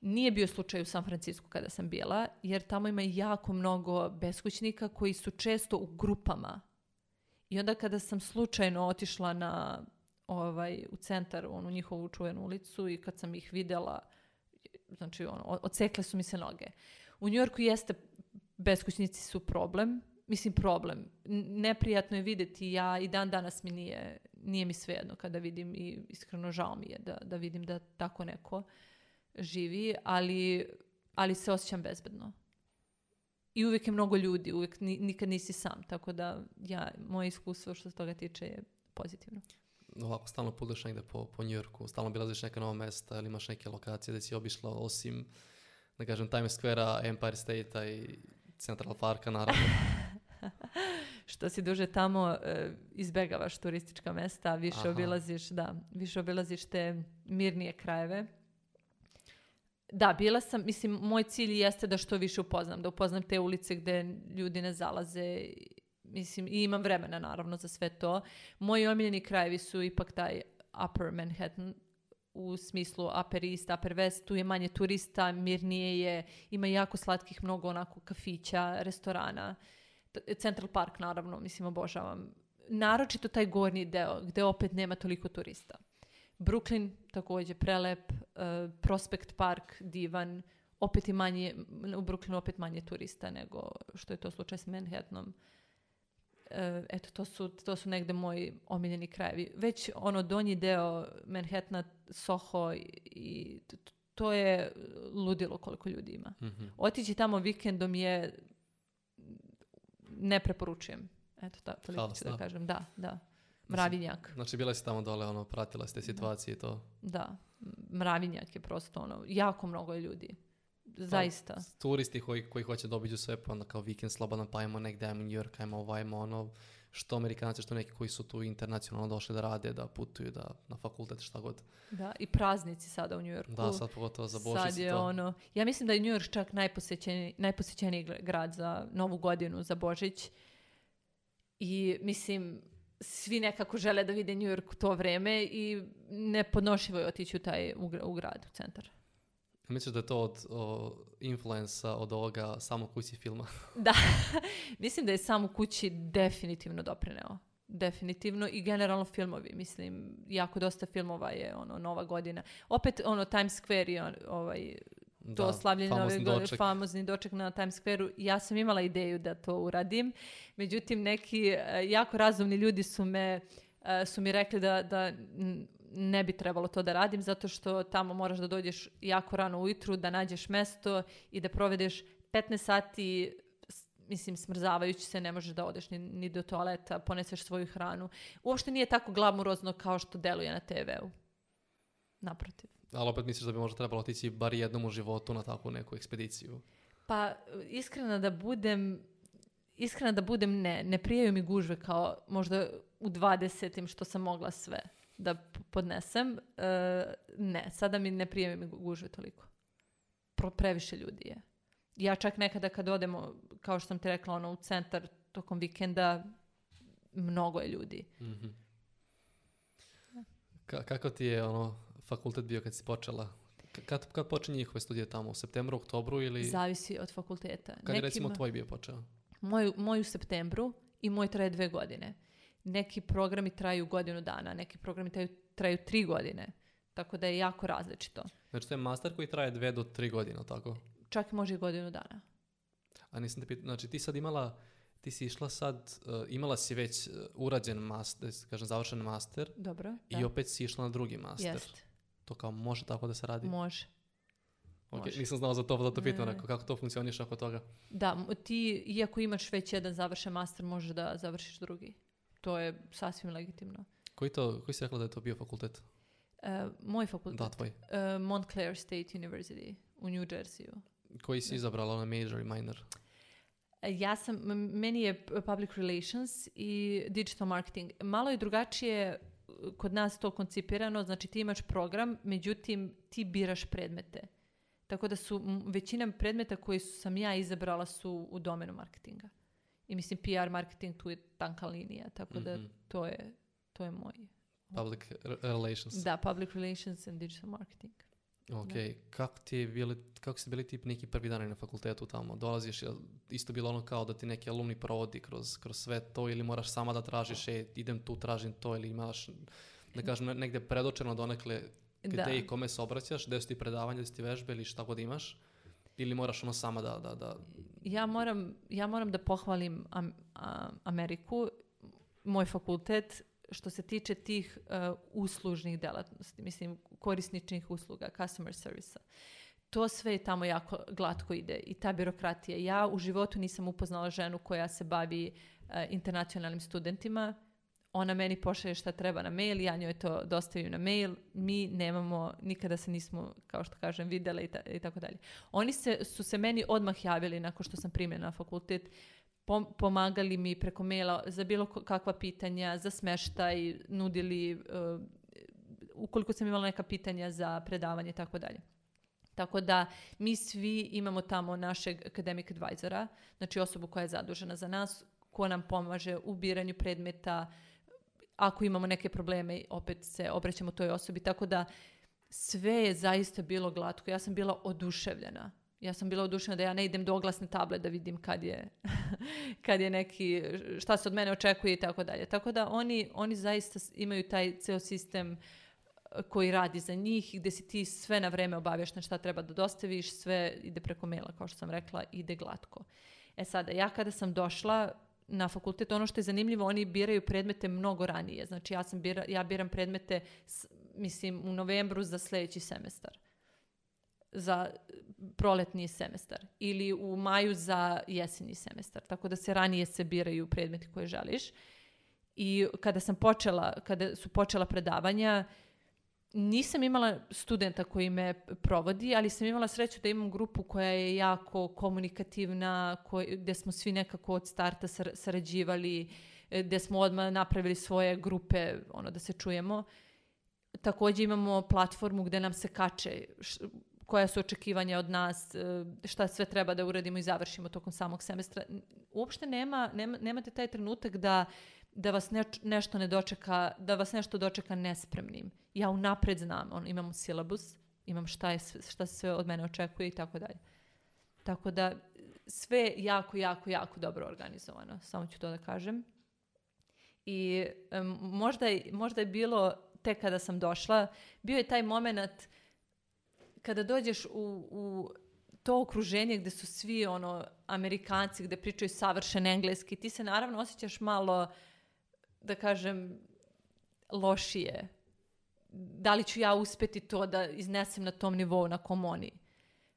Nije bio slučaj u San Francisco kada sam bila, jer tamo ima jako mnogo beskućnika koji su često u grupama. I onda kada sam slučajno otišla na ovaj, u centar, onu njihovu čuvenu ulicu i kad sam ih videla, znači ono, odsekle su mi se noge. U Njujorku jeste, beskućnici su problem, mislim problem. Neprijatno je vidjeti, ja i dan danas mi nije, nije mi svejedno kada vidim i iskreno žao mi je da, da vidim da tako neko živi, ali, ali se osjećam bezbedno. I uvijek je mnogo ljudi, uvijek ni- nikad nisi sam, tako da ja, moje iskustvo što se toga tiče je pozitivno. Ovako, stalno putuješ negde po, po New Yorku, stalno bilaziš neka nova mesta ili imaš neke lokacije da si obišla osim, da kažem, Times Square-a, Empire State-a i Central Parka, naravno. (laughs) što si duže tamo e, izbegavaš turistička mesta, više Aha. obilaziš, da, više obilaziš te mirnije krajeve. Da, bila sam, mislim, moj cilj jeste da što više upoznam, da upoznam te ulice gde ljudi ne zalaze, mislim, i imam vremena naravno za sve to. Moji omiljeni krajevi su ipak taj Upper Manhattan, u smislu Upper East, Upper West, tu je manje turista, mirnije je, ima jako slatkih mnogo onako kafića, restorana. Central Park naravno, mislim, obožavam. Naročito taj gornji deo, gde opet nema toliko turista. Brooklyn također prelep, eh, Prospect Park divan, opet i manje, u Brooklynu opet manje turista nego što je to slučaj s Manhattanom. E, eto, to su, to su negde moji omiljeni krajevi. Već ono donji deo Manhattana, Soho i, to je ludilo koliko ljudi ima. Mhm. Otići tamo vikendom je ne preporučujem. Eto, ta, toliko Haos, ću da da. kažem. Da, da. Mravinjak, Znači, bila si tamo dole, ono, pratila ste situacije i to. da. Mravinjak je prosto ono, jako mnogo je ljudi. Zaista. Turisti koji, koji hoće da obiđu sve, pa onda kao vikend slobodan, pa ajmo negde, ajmo New York, ajmo ovo, ajmo ono, što Amerikanci, što neki koji su tu internacionalno došli da rade, da putuju, da na fakultet, šta god. Da, i praznici sada u New Yorku. Da, sad pogotovo za Božić Sad je to. ono, ja mislim da je New York čak najposećeniji, najposećeniji gr- grad za novu godinu, za Božić. I mislim, svi nekako žele da vide New York u to vreme i nepodnošljivo je otići u taj u, u grad, u centar. Misliš da je to od o, influensa od ovoga samog kući filma? (laughs) Da, mislim da je sam u kući definitivno doprineo. Definitivno i generalno filmovi, mislim, jako dosta filmova je ono Nova godina. Opet ono Times Square on, ovaj to Da, slavljenje nove godine, famozni doček na Times Square-u. Ja sam imala ideju da to uradim, međutim neki e, jako razumni ljudi su me e, su mi rekli da, da ne bi trebalo to da radim zato što tamo moraš da dođeš jako rano ujutru, da nađeš mesto i da provedeš 15 sati mislim smrzavajući se, ne možeš da odeš ni, ni do toaleta, poneseš svoju hranu. Uopšte nije tako glamurozno kao što deluje na TV-u. Naprotiv. Ali opet misliš da bi možda trebalo otići bar jednom u životu na takvu neku ekspediciju? Pa, iskreno da budem, iskreno da budem ne, ne prijaju mi gužve kao možda u 20. što sam mogla sve da podnesem. E, ne, sada mi ne prijaju mi gužve toliko. Pro, previše ljudi je. Ja čak nekada kad odemo, kao što sam ti rekla, ono, u centar tokom vikenda, mnogo je ljudi. Mhm. Ka- kako ti je ono, fakultet bio kad si počela? K- Kad, kad počinje njihove studije tamo? U septembru, oktobru ili... Zavisi od fakulteta. Kad je recimo tvoj bio počeo? Moj, moj u septembru i moj traje dve godine. Neki programi traju godinu dana, neki programi traju, traju tri godine. Tako da je jako različito. Znači to je master koji traje dve do tri godine, tako? Čak i može i godinu dana. A nisam te pitao, znači ti sad imala, ti si išla sad, uh, imala si već uh, urađen master, da kažem završen master Dobro? i opet si išla na drugi master. Jest, To kao može tako da se radi? može. Ok, Može. nisam znao za to, pa da to pitam, Ne. rekao, kako to funkcioniš oko toga? Da, ti, iako imaš već jedan završen master, možeš da završiš drugi. To je sasvim legitimno. Koji, to, koji si rekla da je to bio fakultet? E, moj fakultet, Da, tvoj. e, Montclair State University u New Jerseyu. Koji si izabrala na major i minor? E, Ja sam, meni je public relations i digital marketing. Malo je drugačije kod nas to koncipirano, znači ti imaš program, međutim ti biraš predmete. Tako da su većina predmeta koji su, sam ja izabrala su u domenu marketinga. I mislim PR marketing tu je tanka linija, tako da Mhm. to je, to je moj. Public re- relations. Da, public relations and digital marketing. Ok, kako ti je bili, kako ste bili tip neki prvi dani na fakultetu tamo? Dolaziš, isto bilo ono kao da ti neki alumni provodi kroz, kroz sve to ili moraš sama da tražiš, e, idem tu, tražim to ili imaš, da kažem, ne- negde predočeno donekle gde Da. i kome se obraćaš, gde su ti predavanja, gde su ti vežbe ili šta god imaš, ili moraš ono sama da, da, da ja moram, ja moram da pohvalim Ameriku, moj fakultet, što se tiče tih uh, uslužnih delatnosti, mislim korisničnih usluga, customer servisa. To sve je tamo jako glatko ide i ta birokratija. Ja u životu nisam upoznala ženu koja se bavi uh, internacionalnim studentima. Ona meni pošalje šta treba na mail, ja njoj to dostavim na mail. Mi nemamo, nikada se nismo, kao što kažem, videle i, ta- i tako dalje. Oni se, su se meni odmah javili nakon što sam primljena na fakultet, pom- pomagali mi preko maila za bilo kakva pitanja, za smeštaj, nudili, uh, ukoliko sam imala neka pitanja za predavanje i tako dalje. Tako da mi svi imamo tamo našeg academic advisora, znači osobu koja je zadužena za nas, ko nam pomaže u biranju predmeta, ako imamo neke probleme, opet se obraćamo toj osobi. Tako da sve je zaista bilo glatko. Ja sam bila oduševljena. Ja sam bila oduševljena da ja ne idem do oglasne table da vidim kad je, (laughs) kad je neki, šta se od mene očekuje i tako dalje. Tako da oni, oni zaista imaju taj ceo sistem eh, koji radi za njih gde si ti sve na vreme obavješten šta treba da dostaviš, sve ide preko maila, kao što sam rekla, ide glatko. E sada, ja kada sam došla na fakultet, ono što je zanimljivo, oni biraju predmete mnogo ranije. Znači, ja, sam bira, ja biram predmete, s- mislim, u novembru za sljedeći semestar. Za proletni semestar. Ili u maju za jesenji semestar. Tako da se ranije se biraju predmeti koje želiš. I kada sam počela, kada su počela predavanja, nisam imala studenta koji me provodi, ali sam imala sreću da imam grupu koja je jako komunikativna, koj, gde smo svi nekako od starta sar- sarađivali, e, gde smo odmah napravili svoje grupe, ono da se čujemo. Također imamo platformu gde nam se kače š- koja su očekivanja od nas, e, šta sve treba da uradimo i završimo tokom samog semestra. Uopšte nema, nema, nemate taj trenutak da da vas neč- nešto ne dočeka, da vas nešto dočeka nespremnim. Ja unapred znam, on, imam silabus, imam šta, je, šta se sve od mene očekuje i tako dalje. Tako da sve jako, jako, jako dobro organizovano, samo ću to da kažem. I em, možda, je, možda je bilo, tek kada sam došla, bio je taj moment kada dođeš u, u to okruženje gde su svi ono Amerikanci, gde pričaju savršen engleski, ti se naravno osjećaš malo, da kažem, lošije. Da li ću ja uspeti to da iznesem na tom nivou na kom oni?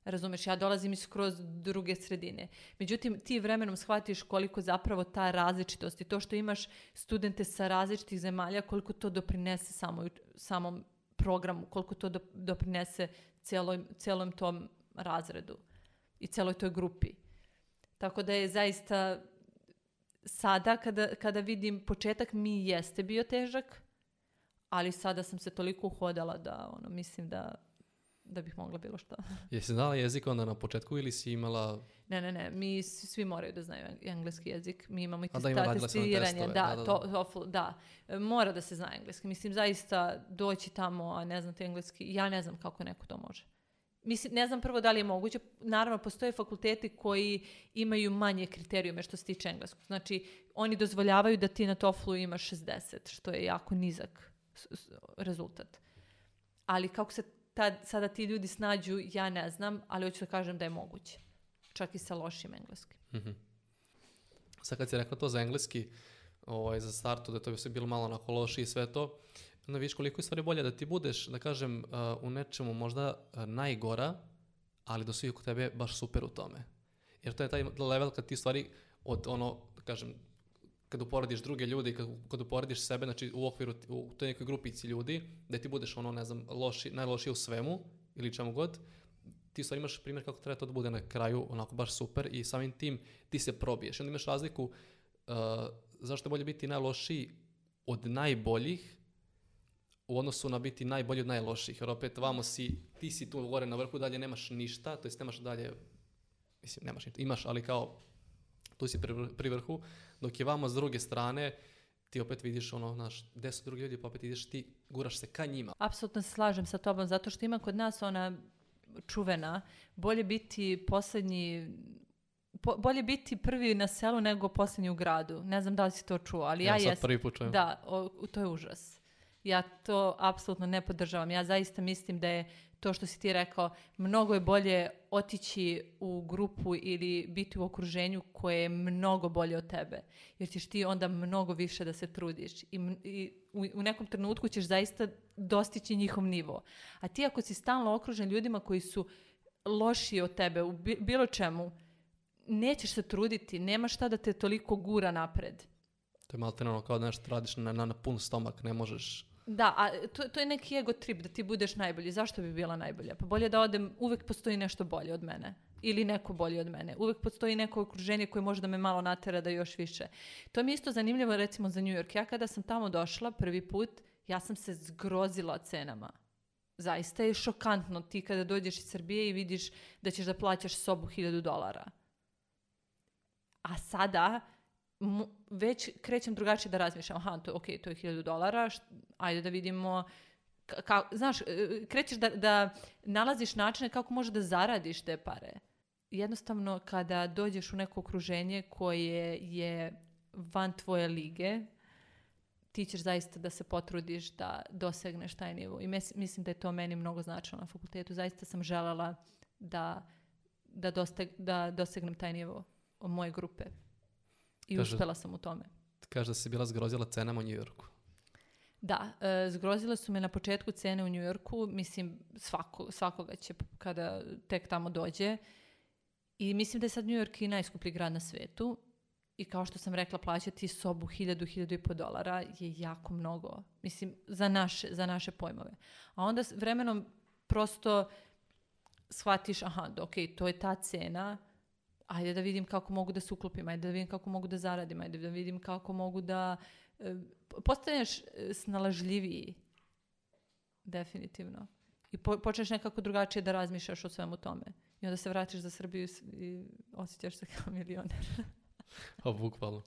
Razumeš, ja dolazim iz skroz druge sredine. Međutim, ti vremenom shvatiš koliko zapravo ta različitost i to što imaš studente sa različitih zemalja, koliko to doprinese samoj, samom programu, koliko to do- doprinese celoj, celom tom razredu i celoj toj grupi. Tako da je zaista sada kada, kada vidim početak mi jeste bio težak, ali sada sam se toliko uhodala da ono, mislim da, da bih mogla bilo što. (laughs) Jesi znala jezik onda na početku ili si imala... Ne, ne, ne, mi svi moraju da znaju eng- engleski jezik. Mi imamo i A da, ima, testiranje. Da, da, da, to, TOEFL, da. E, Mora da se zna engleski. Mislim, zaista doći tamo, a ne znate engleski, ja ne znam kako neko to može. Mislim, ne znam prvo da li je moguće. Naravno, postoje fakulteti koji imaju manje kriterijume što se tiče engleskog. Znači, oni dozvoljavaju da ti na TOEFL-u imaš 60, što je jako nizak rezultat. Ali kako se tad, sada ti ljudi snađu, ja ne znam, ali hoću da kažem da je moguće. Čak i sa lošim engleskim. Mhm. Sad kad si rekla to za engleski, ovaj, za startu, da to bi sve bilo malo onako loši i sve to, onda vidiš koliko je stvari bolje da ti budeš, da kažem, uh, u nečemu možda uh, najgora, ali da su oko tebe baš super u tome. Jer to je taj level kad ti stvari od ono, da kažem, kad uporediš druge ljude i kad, kad uporediš sebe, znači u okviru, u toj nekoj grupici ljudi, da ti budeš ono, ne znam, loši, najlošiji u svemu ili čemu god, ti stvari imaš primjer kako treba to da bude na kraju, onako baš super i samim tim ti se probiješ. I onda imaš razliku uh, zašto je bolje biti najlošiji od najboljih u odnosu na biti najbolji od najloših. Jer opet vamo si, ti si tu gore na vrhu, dalje nemaš ništa, to jest nemaš dalje, mislim nemaš ništa, imaš, ali kao tu si pri, pri vrhu, dok je vamo s druge strane, ti opet vidiš ono, znaš, gde su drugi ljudi, pa opet ideš ti, guraš se ka njima. Apsolutno se slažem sa tobom, zato što ima kod nas ona čuvena, bolje biti poslednji po, bolje biti prvi na selu nego posljednji u gradu. Ne znam da li si to čuo, ali ja, ja jesam. prvi put čujem. Da, o, to je užas. Ja to apsolutno ne podržavam. Ja zaista mislim da je to što si ti rekao, mnogo je bolje otići u grupu ili biti u okruženju koje je mnogo bolje od tebe. Jer ćeš ti onda mnogo više da se trudiš. I, i u, u nekom trenutku ćeš zaista dostići njihov nivo. A ti ako si stalno okružen ljudima koji su lošiji od tebe u bi- bilo čemu, nećeš se truditi, nema šta da te toliko gura napred. To je malo ono kao da nešto radiš na, na, na pun stomak, ne možeš Da, a to, to je neki ego trip da ti budeš najbolji. Zašto bi bila najbolja? Pa bolje da odem, uvek postoji nešto bolje od mene. Ili neko bolji od mene. Uvek postoji neko okruženje koje može da me malo natera da još više. To mi je isto zanimljivo recimo za New York. Ja kada sam tamo došla prvi put, ja sam se zgrozila cenama. Zaista je šokantno ti kada dođeš iz Srbije i vidiš da ćeš da plaćaš sobu 1000 dolara. A sada već krećem drugačije da razmišljam. Aha, to, ok, to je 1000 dolara, ajde da vidimo ka, znaš, e, krećeš da, da nalaziš načine kako možeš da zaradiš te pare. Jednostavno, kada dođeš u neko okruženje koje je van tvoje lige, ti ćeš zaista da se potrudiš da dosegneš taj nivo. I mes, mislim da je to meni mnogo značilo na fakultetu. Zaista sam želela da, da, dosteg, da dosegnem taj nivo moje grupe. I Kaže- uspela sam u tome. Kaže da si bila zgrozila cenama u New Yorku. Da, e, zgrozile su me na početku cene u New Yorku, mislim svako, svakoga će kada tek tamo dođe. I mislim da je sad New York i najskuplji grad na svetu. I kao što sam rekla, plaćati sobu 1000, 1000 i po dolara je jako mnogo. Mislim, za naše, za naše pojmove. A onda vremenom prosto shvatiš, aha, da, ok, to je ta cena, ajde da vidim kako mogu da se uklopim, ajde da vidim kako mogu da zaradim, ajde da vidim kako mogu da... e, postaneš e, snalažljiviji, definitivno. I po, počneš nekako drugačije da razmišljaš o svemu tome. I onda se vratiš za Srbiju i osjećaš se kao milioner. (laughs) Pa, bukvalno.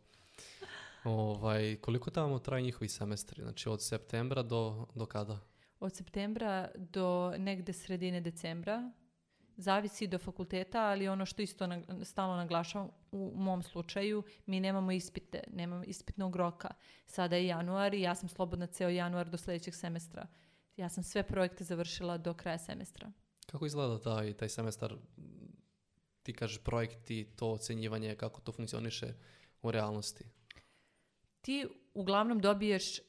Ovaj, koliko tamo traju njihovi semestri? Znači od septembra do, do kada? Od septembra do negde sredine decembra. Zavisi do fakulteta, ali ono što isto nag- stalno naglašavam u mom slučaju, mi nemamo ispite, nemamo ispitnog roka. Sada je januar i ja sam slobodna ceo januar do sljedećeg semestra. Ja sam sve projekte završila do kraja semestra. Kako izgleda taj, taj semestar? Ti kažeš projekti, to ocenjivanje, kako to funkcioniše u realnosti? ti uglavnom dobiješ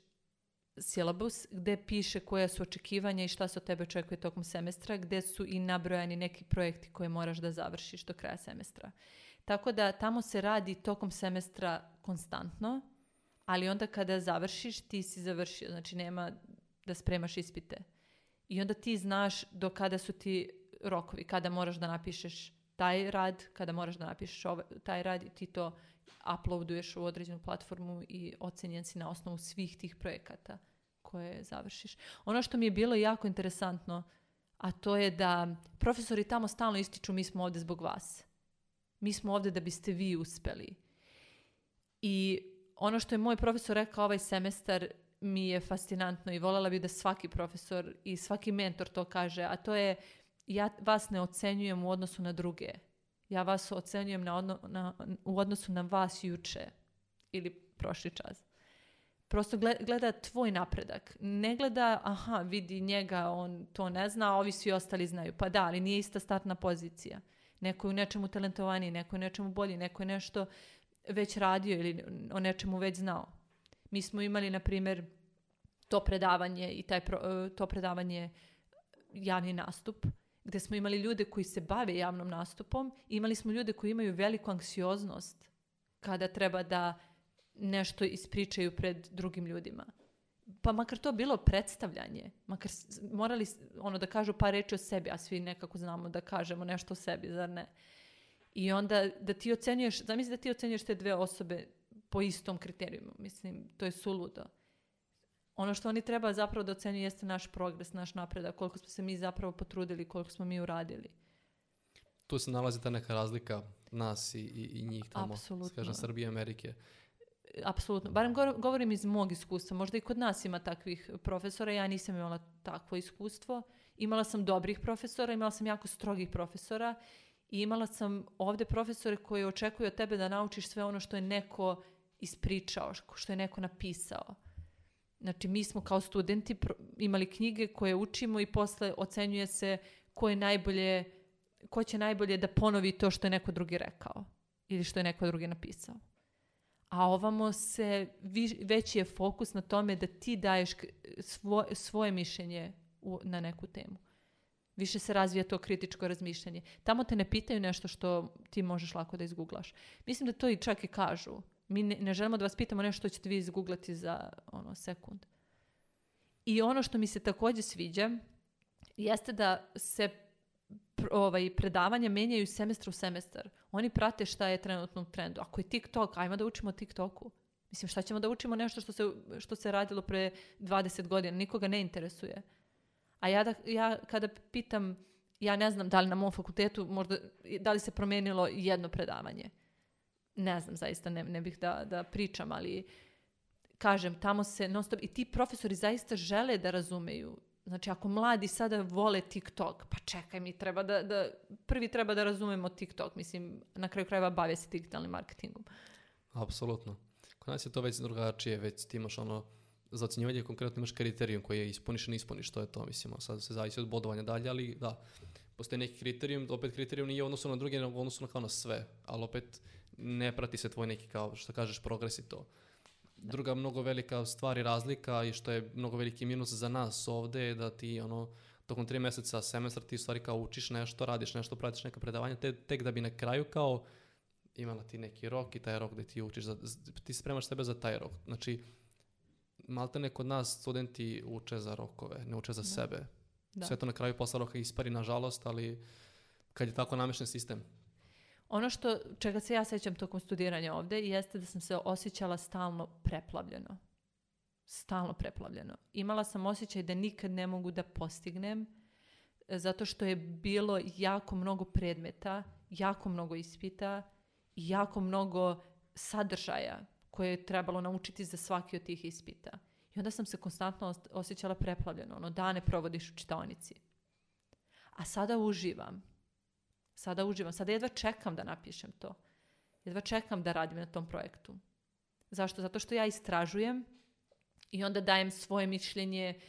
silabus gde piše koja su očekivanja i šta se od tebe očekuje tokom semestra, gde su i nabrojani neki projekti koje moraš da završiš do kraja semestra. Tako da tamo se radi tokom semestra konstantno, ali onda kada završiš, ti si završio, znači nema da spremaš ispite. I onda ti znaš do kada su ti rokovi, kada moraš da napišeš taj rad, kada moraš da napišeš ovaj, taj rad i ti to uploaduješ u određenu platformu i ocenjen si na osnovu svih tih projekata koje završiš. Ono što mi je bilo jako interesantno, a to je da profesori tamo stalno ističu mi smo ovde zbog vas. Mi smo ovde da biste vi uspeli. I ono što je moj profesor rekao ovaj semestar mi je fascinantno i voljela bi da svaki profesor i svaki mentor to kaže, a to je ja vas ne ocenjujem u odnosu na druge. Ja vas ocenjujem na odno- na, u odnosu na vas juče ili prošli čas. Prosto gle- gleda tvoj napredak. Ne gleda, aha, vidi njega, on to ne zna, a ovi svi ostali znaju. Pa da, ali nije ista startna pozicija. Neko je u nečemu talentovaniji, neko je u nečemu bolji, neko je nešto već radio ili o nečemu već znao. Mi smo imali, na primjer, to predavanje i taj pro- to predavanje javni nastup gde smo imali ljude koji se bave javnom nastupom, imali smo ljude koji imaju veliku anksioznost kada treba da nešto ispričaju pred drugim ljudima. Pa makar to bilo predstavljanje, makar morali ono da kažu par reči o sebi, a svi nekako znamo da kažemo nešto o sebi, zar ne? I onda da ti ocenjuješ, zamisli da ti ocenjuješ te dve osobe po istom kriterijumu, mislim, to je suludo. Ono što oni treba zapravo da ocenjuju jeste naš progres, naš napredak, koliko smo se mi zapravo potrudili, koliko smo mi uradili. Tu se nalazi ta neka razlika nas i, i, i njih tamo. Apsolutno. Kažem, Srbije i Amerike. Apsolutno. Barem go- govorim iz mog iskustva. Možda i kod nas ima takvih profesora. Ja nisam imala takvo iskustvo. Imala sam dobrih profesora, imala sam jako strogih profesora i imala sam ovde profesore koji očekuju od tebe da naučiš sve ono što je neko ispričao, što je neko napisao. Znači, mi smo kao studenti imali knjige koje učimo i posle ocenjuje se ko je najbolje, ko će najbolje da ponovi to što je neko drugi rekao ili što je neko drugi napisao. A ovamo se, veći je fokus na tome da ti daješ svo- svoje mišljenje u- na neku temu. Više se razvija to kritičko razmišljanje. Tamo te ne pitaju nešto što ti možeš lako da izguglaš. Mislim da to i čak i kažu. Mi ne, ne želimo da vas pitamo nešto što ćete vi izguglati za ono, sekund. I ono što mi se također sviđa jeste da se ovaj, predavanja menjaju semestra u semestar. Oni prate šta je trenutno u trendu. Ako je TikTok, ajmo da učimo o TikToku. Mislim, šta ćemo da učimo nešto što se, što se radilo pre 20 godina? Nikoga ne interesuje. A ja, da, ja kada pitam, ja ne znam da li na mom fakultetu možda, da li se promenilo jedno predavanje. Ne znam, zaista ne, ne bih da, da pričam, ali kažem, tamo se non stop, i ti profesori zaista žele da razumeju. Znači, ako mladi sada vole TikTok, pa čekaj, mi treba da, da prvi treba da razumemo TikTok, mislim, na kraju krajeva bave se digitalnim marketingom. Apsolutno. Kod nas je to već drugačije, već ti imaš ono, za ocjenjivanje konkretno imaš kriterijum koji je ispuniš i ne ispuniš, to je to, mislim, sad se zavisi od bodovanja dalje, ali da, postoji neki kriterijum, opet kriterijum nije u odnosu na druge, nego u odnosu na kao na sve, ali opet ne prati se tvoj neki, kao što kažeš, progres i to. Druga mnogo velika stvar i razlika i što je mnogo veliki minus za nas ovde je da ti ono, tokom tri meseca semestra ti stvari kao učiš nešto, radiš nešto, pratiš neka predavanja, te, tek da bi na kraju kao imala ti neki rok i taj rok gde ti učiš, za, ti spremaš sebe za taj rok. Znači, maltene kod nas studenti uče za rokove, ne uče za Da. sebe. Da. Sve to na kraju posla roka ispari, nažalost, ali kad je tako namešten sistem. Ono što, čega se ja sećam tokom studiranja ovde, jeste da sam se osjećala stalno preplavljeno. Stalno preplavljeno. Imala sam osjećaj da nikad ne mogu da postignem, e, zato što je bilo jako mnogo predmeta, jako mnogo ispita jako mnogo sadržaja koje je trebalo naučiti za svaki od tih ispita. I onda sam se konstantno os- osjećala preplavljeno. Ono, dane provodiš u čitaonici. A sada uživam. Sada uživam. Sada jedva čekam da napišem to. Jedva čekam da radim na tom projektu. Zašto? Zato što ja istražujem i onda dajem svoje mišljenje,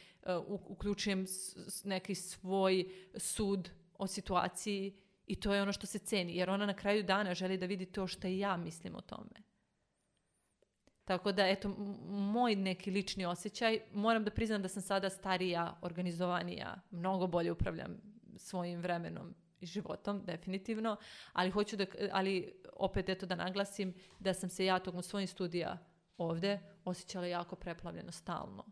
u- uključujem neki svoj sud o situaciji i to je ono što se ceni. Jer ona na kraju dana želi da vidi to što ja mislim o tome. Tako da, eto, moj neki lični osjećaj, moram da priznam da sam sada starija, organizovanija, mnogo bolje upravljam svojim vremenom životom, definitivno, ali hoću da, ali opet eto da naglasim da sam se ja tokom svojih studija ovde osjećala jako preplavljeno stalno.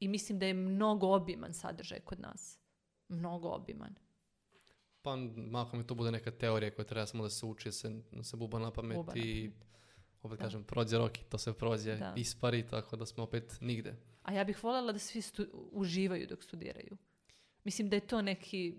I mislim da je mnogo obiman sadržaj kod nas. Mnogo obiman. Pa mahom mi to bude neka teorija koja treba samo da se uči, da se, da se buba na pamet Buba na i opet Da. kažem, prođe rok i to se prođe, Da. ispari, tako da smo opet nigde. A ja bih voljela da svi stu- uživaju dok studiraju. Mislim da je to neki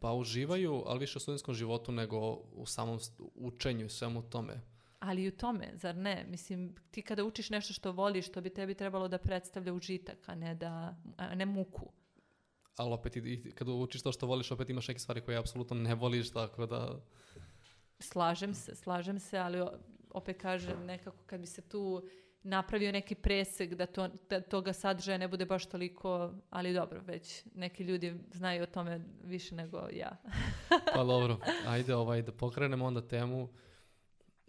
Pa uživaju, ali više u studentskom životu nego u samom učenju i svemu tome. Ali i u tome, zar ne? Mislim, ti kada učiš nešto što voliš, to bi tebi trebalo da predstavlja užitak, a ne, da, a ne muku. Ali opet i, i kad učiš to što voliš, opet imaš neke stvari koje apsolutno ne voliš, tako da... Slažem se, slažem se, ali opet kažem, nekako kad bi se tu napravio neki presek da, to, da toga sadržaja ne bude baš toliko, ali dobro, već neki ljudi znaju o tome više nego ja. (laughs) Pa dobro, (laughs) ajde ovaj, da pokrenemo onda temu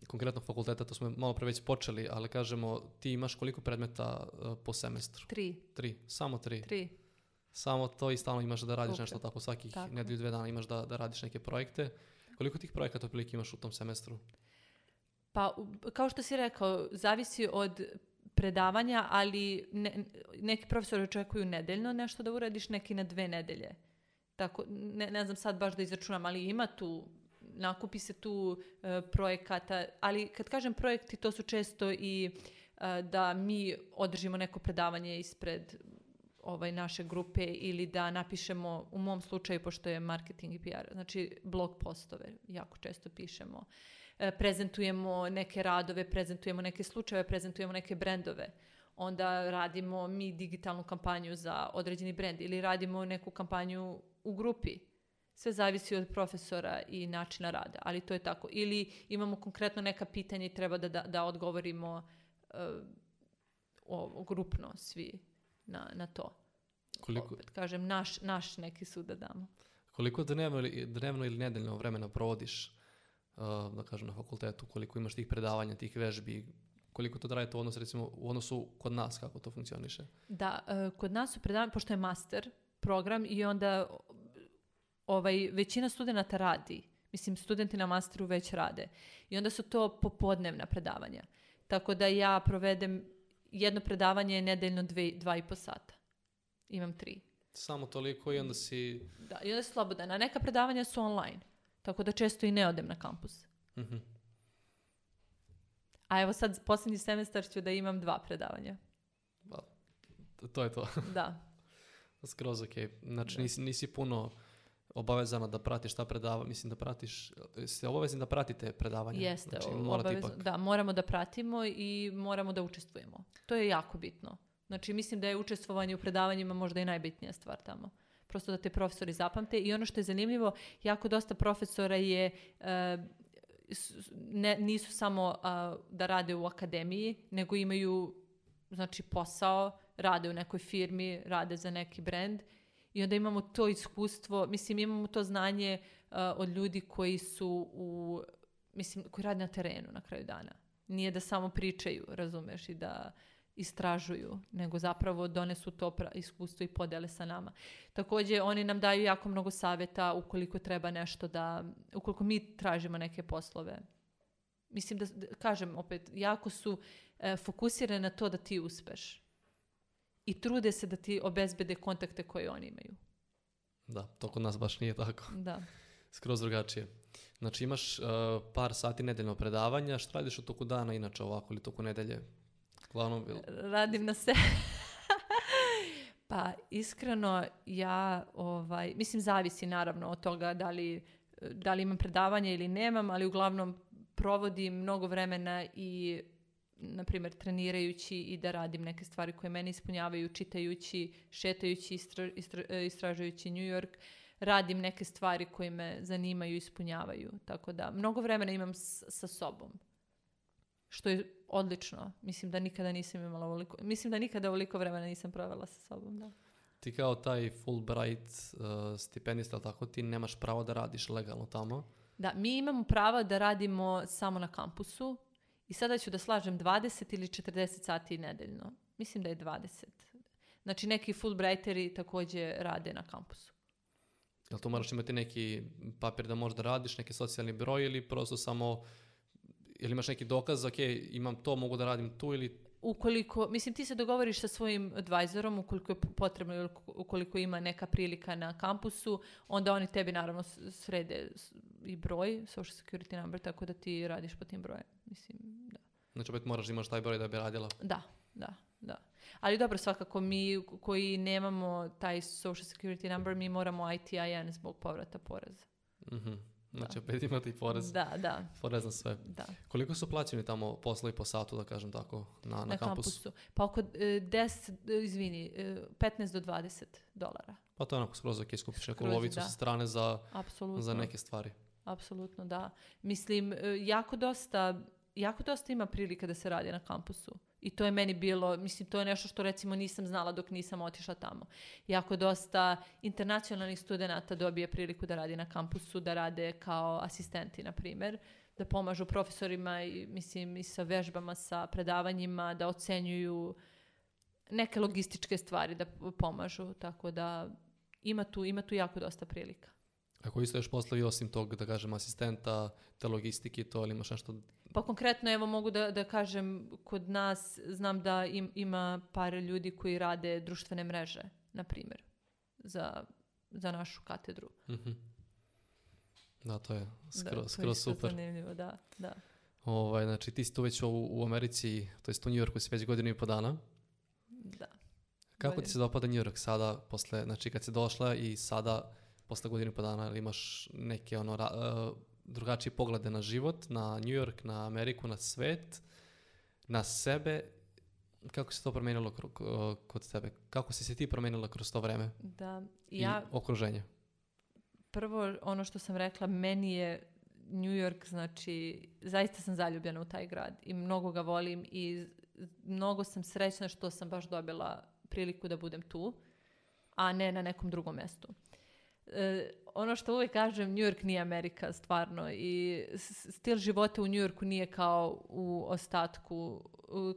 konkretno fakulteta, to smo malo pre već počeli, ali kažemo, ti imaš koliko predmeta uh, po semestru? Tri, Tri, samo tri. tri. Samo to i stalno imaš da radiš Ok. nešto tako svakih Tako. nedelju, dve dana imaš da, da radiš neke projekte. Koliko tih projekata otprilike imaš u tom semestru? Pa, kao što si rekao, zavisi od predavanja, ali ne- neki profesori očekuju nedeljno nešto da uradiš, neki na dve nedelje. Tako, ne, ne znam sad baš da izračunam, ali ima tu, nakupi se tu e, projekata, ali kad kažem projekti, to su često i e, da mi održimo neko predavanje ispred ovaj naše grupe ili da napišemo, u mom slučaju, pošto je marketing i PR, znači blog postove, jako često pišemo e, prezentujemo neke radove, prezentujemo neke slučajeve, prezentujemo neke brendove. Onda radimo mi digitalnu kampanju za određeni brend ili radimo neku kampanju u grupi. Sve zavisi od profesora i načina rada, ali to je tako. Ili imamo konkretno neka pitanja i treba da, da, da odgovorimo e, o, grupno svi na, na to. Koliko, Opet kažem, naš, naš neki sud da damo. koliko dnevno, ili- dnevno ili nedeljno vremena provodiš uh, da kažem, na fakultetu? Koliko imaš tih predavanja, tih vežbi? Koliko to traje to odnos, recimo, u odnosu kod nas, kako to funkcioniše? Da, e, kod nas su predavanja, pošto je master program i onda ovaj, većina studenta radi. Mislim, studenti na masteru već rade. I onda su to popodnevna predavanja. Tako da ja provedem jedno predavanje je nedeljno dve, dva i po sata. Imam tri. Samo toliko i onda si... Da, i onda je slobodan. A neka predavanja su online. Tako da često i ne odem na kampus. Mhm. A evo sad, posljednji semestar ću da imam dva predavanja. To- To je to. (laughs) Da. Skroz ok. Znači Da. nisi, nisi puno obavezana da pratiš ta predavanja, mislim da pratiš, ste obavezni da pratite predavanja. Jeste, znači, obavezno- ipak. da, moramo da pratimo i moramo da učestvujemo. To je jako bitno. Znači, mislim da je učestvovanje u predavanjima možda i najbitnija stvar tamo. Prosto da te profesori zapamte i ono što je zanimljivo, jako dosta profesora je, e, ne, nisu samo a, da rade u akademiji, nego imaju znači posao, rade u nekoj firmi, rade za neki brand i onda imamo to iskustvo, mislim imamo to znanje a, od ljudi koji su u, mislim, koji rade na terenu na kraju dana. Nije da samo pričaju, razumeš, i da istražuju, nego zapravo donesu to iskustvo i podele sa nama. Također, oni nam daju jako mnogo savjeta ukoliko treba nešto da, ukoliko mi tražimo neke poslove. Mislim da, da- kažem opet, jako su e, fokusirane na to da ti uspeš. I trude se da ti obezbede kontakte koje oni imaju. Da, to kod nas baš nije tako. Da. (laughs) Skroz drugačije. Znači imaš uh, par sati nedeljno predavanja, šta radiš u toku dana inače ovako ili toku nedelje? Uglavnom, jel- Radim na se. (laughs) pa iskreno ja ovaj mislim zavisi naravno od toga da li da li imam predavanje ili nemam, ali uglavnom provodim mnogo vremena i na primjer trenirajući i da radim neke stvari koje mene ispunjavaju, čitajući, šetajući, istra- istra- istražujući New York, radim neke stvari koje me zanimaju i ispunjavaju. Tako da mnogo vremena imam s- sa sobom. Što je odlično. Mislim da nikada nisam imala ovoliko, mislim da nikada ovoliko vremena nisam provela sa sobom, da. ti kao taj Fulbright uh, stipendista, tako, ti nemaš pravo da radiš legalno tamo. Da, mi imamo pravo da radimo samo na kampusu i sada ću da slažem 20 ili 40 sati nedeljno. Mislim da je 20. Znači neki Fulbrighteri također rade na kampusu. Jel to moraš imati neki papir da možda radiš, neki socijalni broj ili prosto samo, ili imaš neki dokaz, ok, imam to, mogu da radim tu ili Ukoliko, mislim ti se dogovoriš sa svojim advisorom ukoliko je potrebno ili ukoliko ima neka prilika na kampusu, onda oni tebi naravno srede i broj, social security number, tako da ti radiš po tim brojem. Mislim, da. Znači opet moraš da imaš taj broj da bi radila. Da, da, da. Ali dobro, svakako mi koji nemamo taj social security number, mi moramo ITIN zbog povrata poreza. Mhm. Znači opet imate i porez, Da, da, porez na sve. da. Koliko su plaćeni tamo poslovi po satu, da kažem tako, na, na, Na kampusu? kampusu. Pa oko e, 10, e, izvini, e, 15 do 20 dolara. Pa to je onako skroz ok, skupiš neku lovicu da. sa strane za, Apsolutno. za neke stvari. Apsolutno, da. Mislim, e, jako dosta, jako dosta ima prilika da se radi na kampusu. I to je meni bilo, mislim, to je nešto što recimo nisam znala dok nisam otišla tamo. Jako dosta internacionalnih studenata dobije priliku da radi na kampusu, da rade kao asistenti, na primjer, da pomažu profesorima i, mislim, i sa vežbama, sa predavanjima, da ocenjuju neke logističke stvari da pomažu, tako da ima tu, ima tu jako dosta prilika. Ako isto još poslovi osim tog, da kažem, asistenta, te logistike to, ili imaš nešto... Pa konkretno, evo mogu da, da kažem, kod nas znam da im, ima par ljudi koji rade društvene mreže, na primjer, za, za našu katedru. Mhm. Da, to je Da, skroz, je skroz super. Zanimljivo, da, da. Ovaj, znači, ti si tu već u, u Americi, to jest u New Yorku si već godinu i po dana. da. Kako Bolje. ti se dopada New York sada, posle, znači kad si došla i sada, posle godinu i po dana, ili imaš neke ono, ra- uh, drugačije poglede na život, na New York, na Ameriku, na svet, na sebe, kako se to promijenilo kro- ko- kod tebe? Kako si se ti promijenila kroz to vreme Da, i ja okruženje? prvo ono što sam rekla, meni je New York, znači, zaista sam zaljubljena u taj grad i mnogo ga volim i mnogo sam srećna što sam baš dobila priliku da budem tu, a ne na nekom drugom mjestu. E, ono što uvijek kažem, New York nije Amerika, stvarno, i stil života u New Yorku nije kao u ostatku,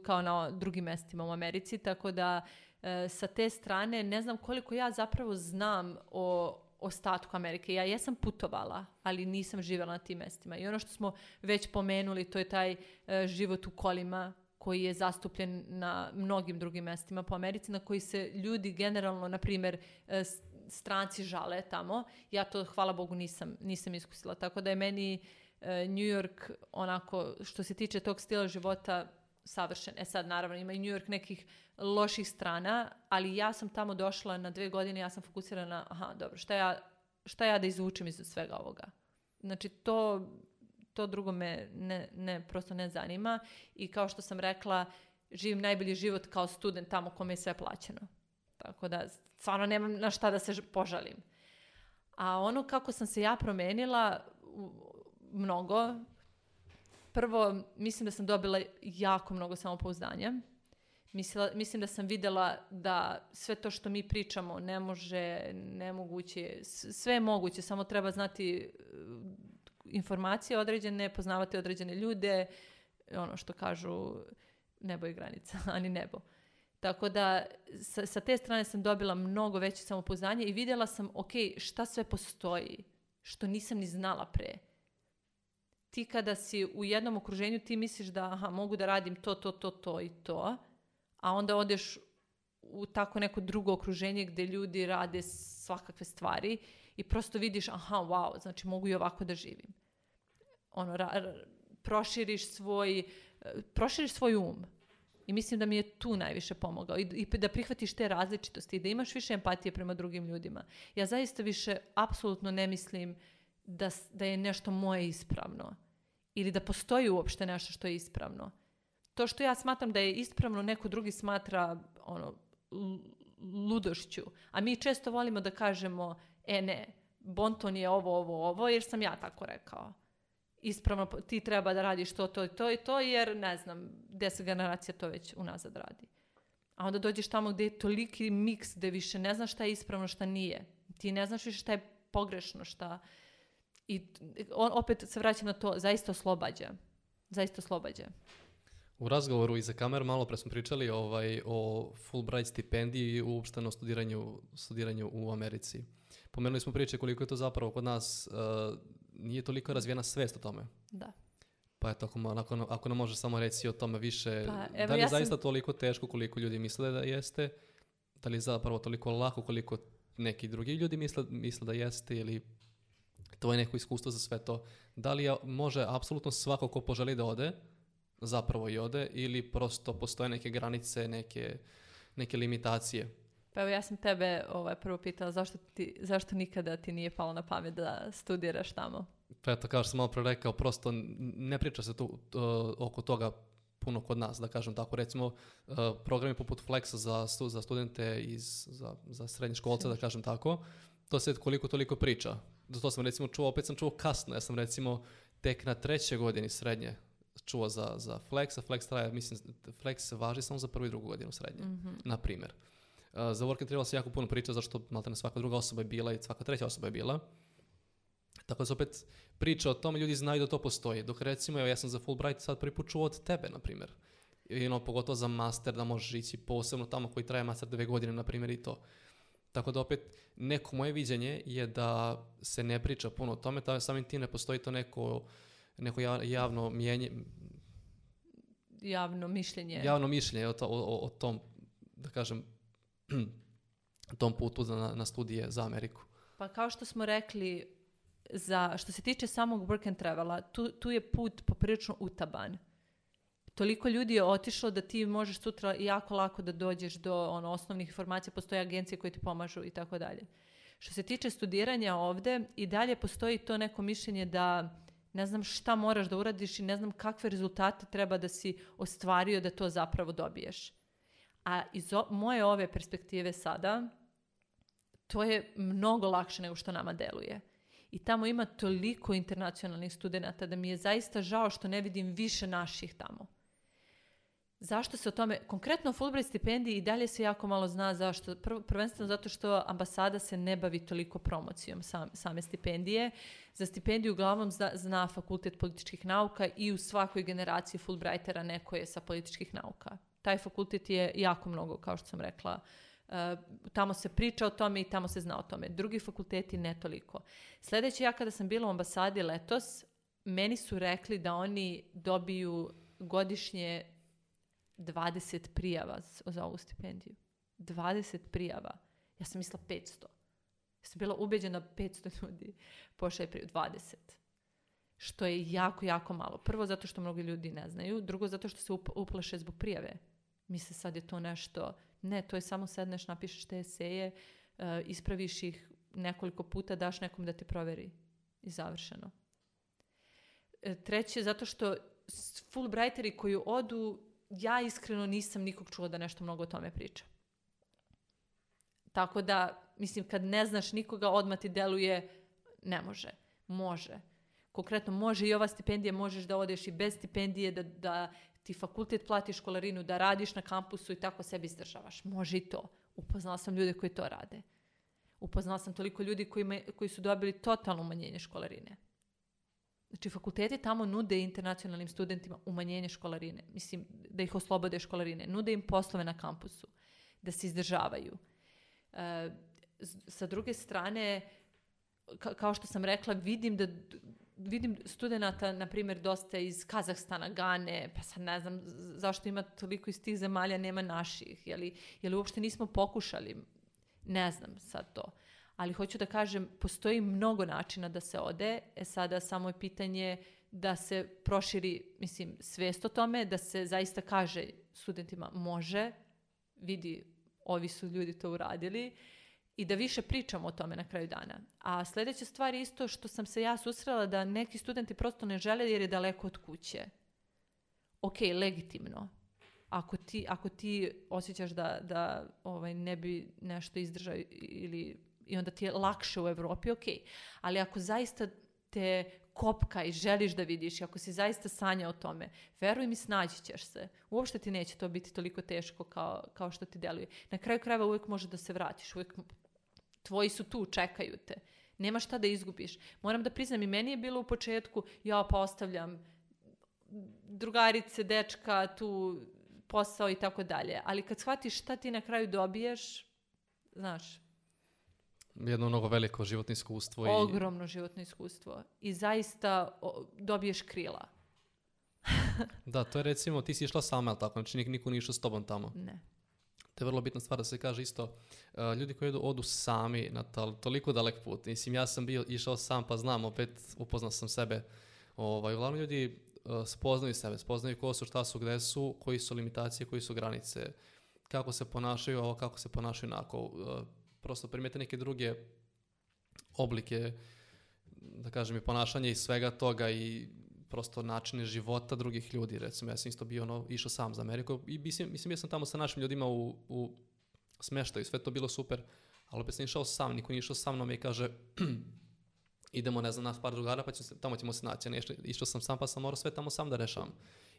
kao na drugim mjestima u Americi, tako da e, sa te strane ne znam koliko ja zapravo znam o ostatku Amerike. Ja jesam putovala, ali nisam živjela na tim mjestima. I ono što smo već pomenuli, to je taj e, život u kolima koji je zastupljen na mnogim drugim mjestima po Americi, na koji se ljudi generalno, na primjer, stranci žale tamo. Ja to, hvala Bogu, nisam, nisam iskusila. Tako da je meni e, New York onako, što se tiče tog stila života, savršen. E sad, naravno, ima i New York nekih loših strana, ali ja sam tamo došla na dve godine, ja sam fokusirana na, aha, dobro, šta ja, šta ja da izvučem iz svega ovoga? Znači, to, to drugo me ne, ne, prosto ne zanima i kao što sam rekla, živim najbolji život kao student tamo kome je sve plaćeno. Tako da, stvarno nemam na šta da se požalim. A ono kako sam se ja promenila, mnogo, prvo, mislim da sam dobila jako mnogo samopouzdanja. Mislila, mislim da sam vidjela da sve to što mi pričamo ne može, nemoguće, sve je moguće, samo treba znati e, informacije određene, poznavati određene ljude, ono što kažu nebo je granica, (laughs) a ni nebo. Tako da sa, sa te strane sam dobila mnogo veće samopouzdanje i vidjela sam, ok, šta sve postoji, što nisam ni znala pre. Ti kada si u jednom okruženju, ti misliš da aha, mogu da radim to, to, to, to i to, a onda odeš u tako neko drugo okruženje gdje ljudi rade svakakve stvari i prosto vidiš, aha, wow, znači mogu i ovako da živim. Ono, ra- ra- proširiš svoj, eh, proširiš svoj um. I mislim da mi je tu najviše pomogao. I, I da prihvatiš te različitosti i da imaš više empatije prema drugim ljudima. Ja zaista više apsolutno ne mislim da, da je nešto moje ispravno. Ili da postoji uopšte nešto što je ispravno. To što ja smatram da je ispravno, neko drugi smatra ono, ludošću. A mi često volimo da kažemo, e ne, bonton je ovo, ovo, ovo, jer sam ja tako rekao ispravno ti treba da radiš to, to i to i to, jer ne znam, deset generacija to već unazad radi. A onda dođeš tamo gdje je toliki miks gdje više ne znaš šta je ispravno, šta nije. Ti ne znaš više šta je pogrešno, šta... I on, opet se vraćam na to, zaista oslobađa. Zaista oslobađa. U razgovoru iza kamer malo pre smo pričali ovaj, o Fulbright stipendiji i uopšteno studiranju, studiranju u Americi. Pomenuli smo priče koliko je to zapravo kod nas uh, nije toliko razvijena svest o tome. Da. Pa eto, ako, ako, ako nam može samo reći o tome više, Pa, evo, da li je ja sam- zaista toliko teško koliko ljudi misle da jeste, da li je zapravo toliko lako koliko neki drugi ljudi misle, misle da jeste ili to je neko iskustvo za sve to. Da li je, može apsolutno svako ko poželi da ode, zapravo i ode, ili prosto postoje neke granice, neke, neke limitacije. Pa evo ja sam tebe ovaj, prvo pitala zašto, ti, zašto nikada ti nije palo na pamet da studiraš tamo. Pa eto, kao što sam malo pre rekao, prosto ne priča se tu uh, oko toga puno kod nas, da kažem tako. Recimo, uh, programi poput Flexa za, stu, za studente iz, za, za srednje školce, da kažem tako, to se koliko toliko priča. To sam recimo čuo, opet sam čuo kasno, ja sam recimo tek na trećoj godini srednje čuo za, za Flex, a Flex traje, mislim, Flex važi samo za prvu i drugu godinu srednje, na primjer. Uh, za Work and Travel se jako puno priča, zašto maltene svaka druga osoba je bila i svaka treća osoba je bila. Tako da se opet priča o tome, ljudi znaju da to postoji. Dok recimo, evo ja sam za Fulbright sad prvi put čuo od tebe, na primjer. i ono, pogotovo za master da možeš ići posebno tamo koji traje master dve godine, na primjer i to. Tako da opet, neko moje viđenje je da se ne priča puno o tome, da samim tim ne postoji to neko, neko ja- javno mijenje, Javno mišljenje. javno mišljenje o, to, o- o tom, da kažem, (clears throat) tom putu na, na studije za Ameriku. Pa kao što smo rekli, za, što se tiče samog work and travela, tu, tu je put poprilično utaban. Toliko ljudi je otišlo da ti možeš sutra jako lako da dođeš do ono, osnovnih informacija, postoje agencije koje ti pomažu i tako dalje. Što se tiče studiranja ovde, i dalje postoji to neko mišljenje da ne znam šta moraš da uradiš i ne znam kakve rezultate treba da si ostvario da to zapravo dobiješ. A iz o- moje ove perspektive sada, to je mnogo lakše nego što nama deluje. I tamo ima toliko internacionalnih studenata da mi je zaista žao što ne vidim više naših tamo. Zašto se o tome, konkretno Fulbright stipendiji i dalje se jako malo zna zašto, Prvo- prvenstveno zato što ambasada se ne bavi toliko promocijom sam- same stipendije. Za stipendiju uglavnom zna, zna fakultet političkih nauka i u svakoj generaciji Fulbrightera neko je sa političkih nauka. Taj fakultet je jako mnogo, kao što sam rekla, e, tamo se priča o tome i tamo se zna o tome. Drugi fakulteti ne toliko. Sljedeće, ja kada sam bila u ambasadi letos, meni su rekli da oni dobiju godišnje 20 prijava za ovu stipendiju. 20 prijava. Ja sam mislila 500. Ja sam bila ubeđena da 500 ljudi pošalje prijavu. 20. Što je jako, jako malo. Prvo zato što mnogi ljudi ne znaju. Drugo zato što se up- uplaše zbog prijave. Misle sad je to nešto... Ne, to je samo sedneš, napišeš te eseje, e, ispraviš ih nekoliko puta, daš nekom da te proveri. I završeno. E, Treće, zato što Fulbrighteri koji odu, ja iskreno nisam nikog čula da nešto mnogo o tome priča. Tako da, mislim, kad ne znaš nikoga, odmah ti deluje, ne može. Može. Konkretno, može i ova stipendija, možeš da odeš i bez stipendije, da, da ti fakultet plati školarinu, da radiš na kampusu i tako sebi izdržavaš. Može i to. Upoznala sam ljude koji to rade. Upoznala sam toliko ljudi koji, me- koji su dobili totalno umanjenje školarine. Znači, fakulteti tamo nude internacionalnim studentima umanjenje školarine. Mislim, da ih oslobode školarine. Nude im poslove na kampusu. Da se izdržavaju. E, sa druge strane, ka- kao što sam rekla, vidim da vidim studenata, na primjer, dosta iz Kazahstana, Gane, pa sad ne znam zašto ima toliko iz tih zemalja, nema naših, je li, je li uopšte nismo pokušali, ne znam sad to. Ali hoću da kažem, postoji mnogo načina da se ode, e sada samo je pitanje da se proširi, mislim, svest o tome, da se zaista kaže studentima može, vidi, ovi su ljudi to uradili, i da više pričamo o tome na kraju dana. A sljedeća stvar je isto što sam se ja susrela da neki studenti prosto ne žele jer je daleko od kuće. Ok, legitimno. Ako ti, ako ti osjećaš da, da ovaj, ne bi nešto izdržao ili i onda ti je lakše u Europi, ok. Ali ako zaista te kopka i želiš da vidiš i ako si zaista sanja o tome, veruj mi, snaći ćeš se. Uopšte ti neće to biti toliko teško kao, kao što ti deluje. Na kraju krajeva uvijek može da se vratiš, uvijek tvoji su tu, čekaju te. Nema šta da izgubiš. Moram da priznam, i meni je bilo u početku, ja pa ostavljam drugarice, dečka, tu posao i tako dalje. Ali kad shvatiš šta ti na kraju dobiješ, znaš, Jedno mnogo veliko životno iskustvo. i ogromno životno iskustvo. I zaista o, dobiješ krila. (laughs) Da, to je recimo, ti si išla sama, jel tako? Znači nik- niko nije išao s tobom tamo. Ne. To je vrlo bitna stvar da se kaže isto. uh, ljudi koji odu, odu sami na toliko dalek put. Mislim, ja sam bio, išao sam pa znam, opet upoznao sam sebe. Ovaj, uglavnom ljudi uh, spoznaju sebe, spoznaju ko su, šta su, gde su, koji su limitacije, koji su granice, kako se ponašaju ovo, kako se ponašaju onako. Uh, prosto primijete neke druge oblike, da kažem, i ponašanja i svega toga i prosto načine života drugih ljudi. Recimo, ja sam isto bio ono, išao sam za Ameriku i mislim, mislim ja sam tamo sa našim ljudima u, u smeštaju, sve to bilo super, ali opet sam išao sam, niko nije išao sa mnom i kaže (clears throat) idemo, ne znam, nas par drugara, pa ćemo se, tamo ćemo se naći. a Ne, išao- sam sam, pa sam morao sve tamo sam da rešavam.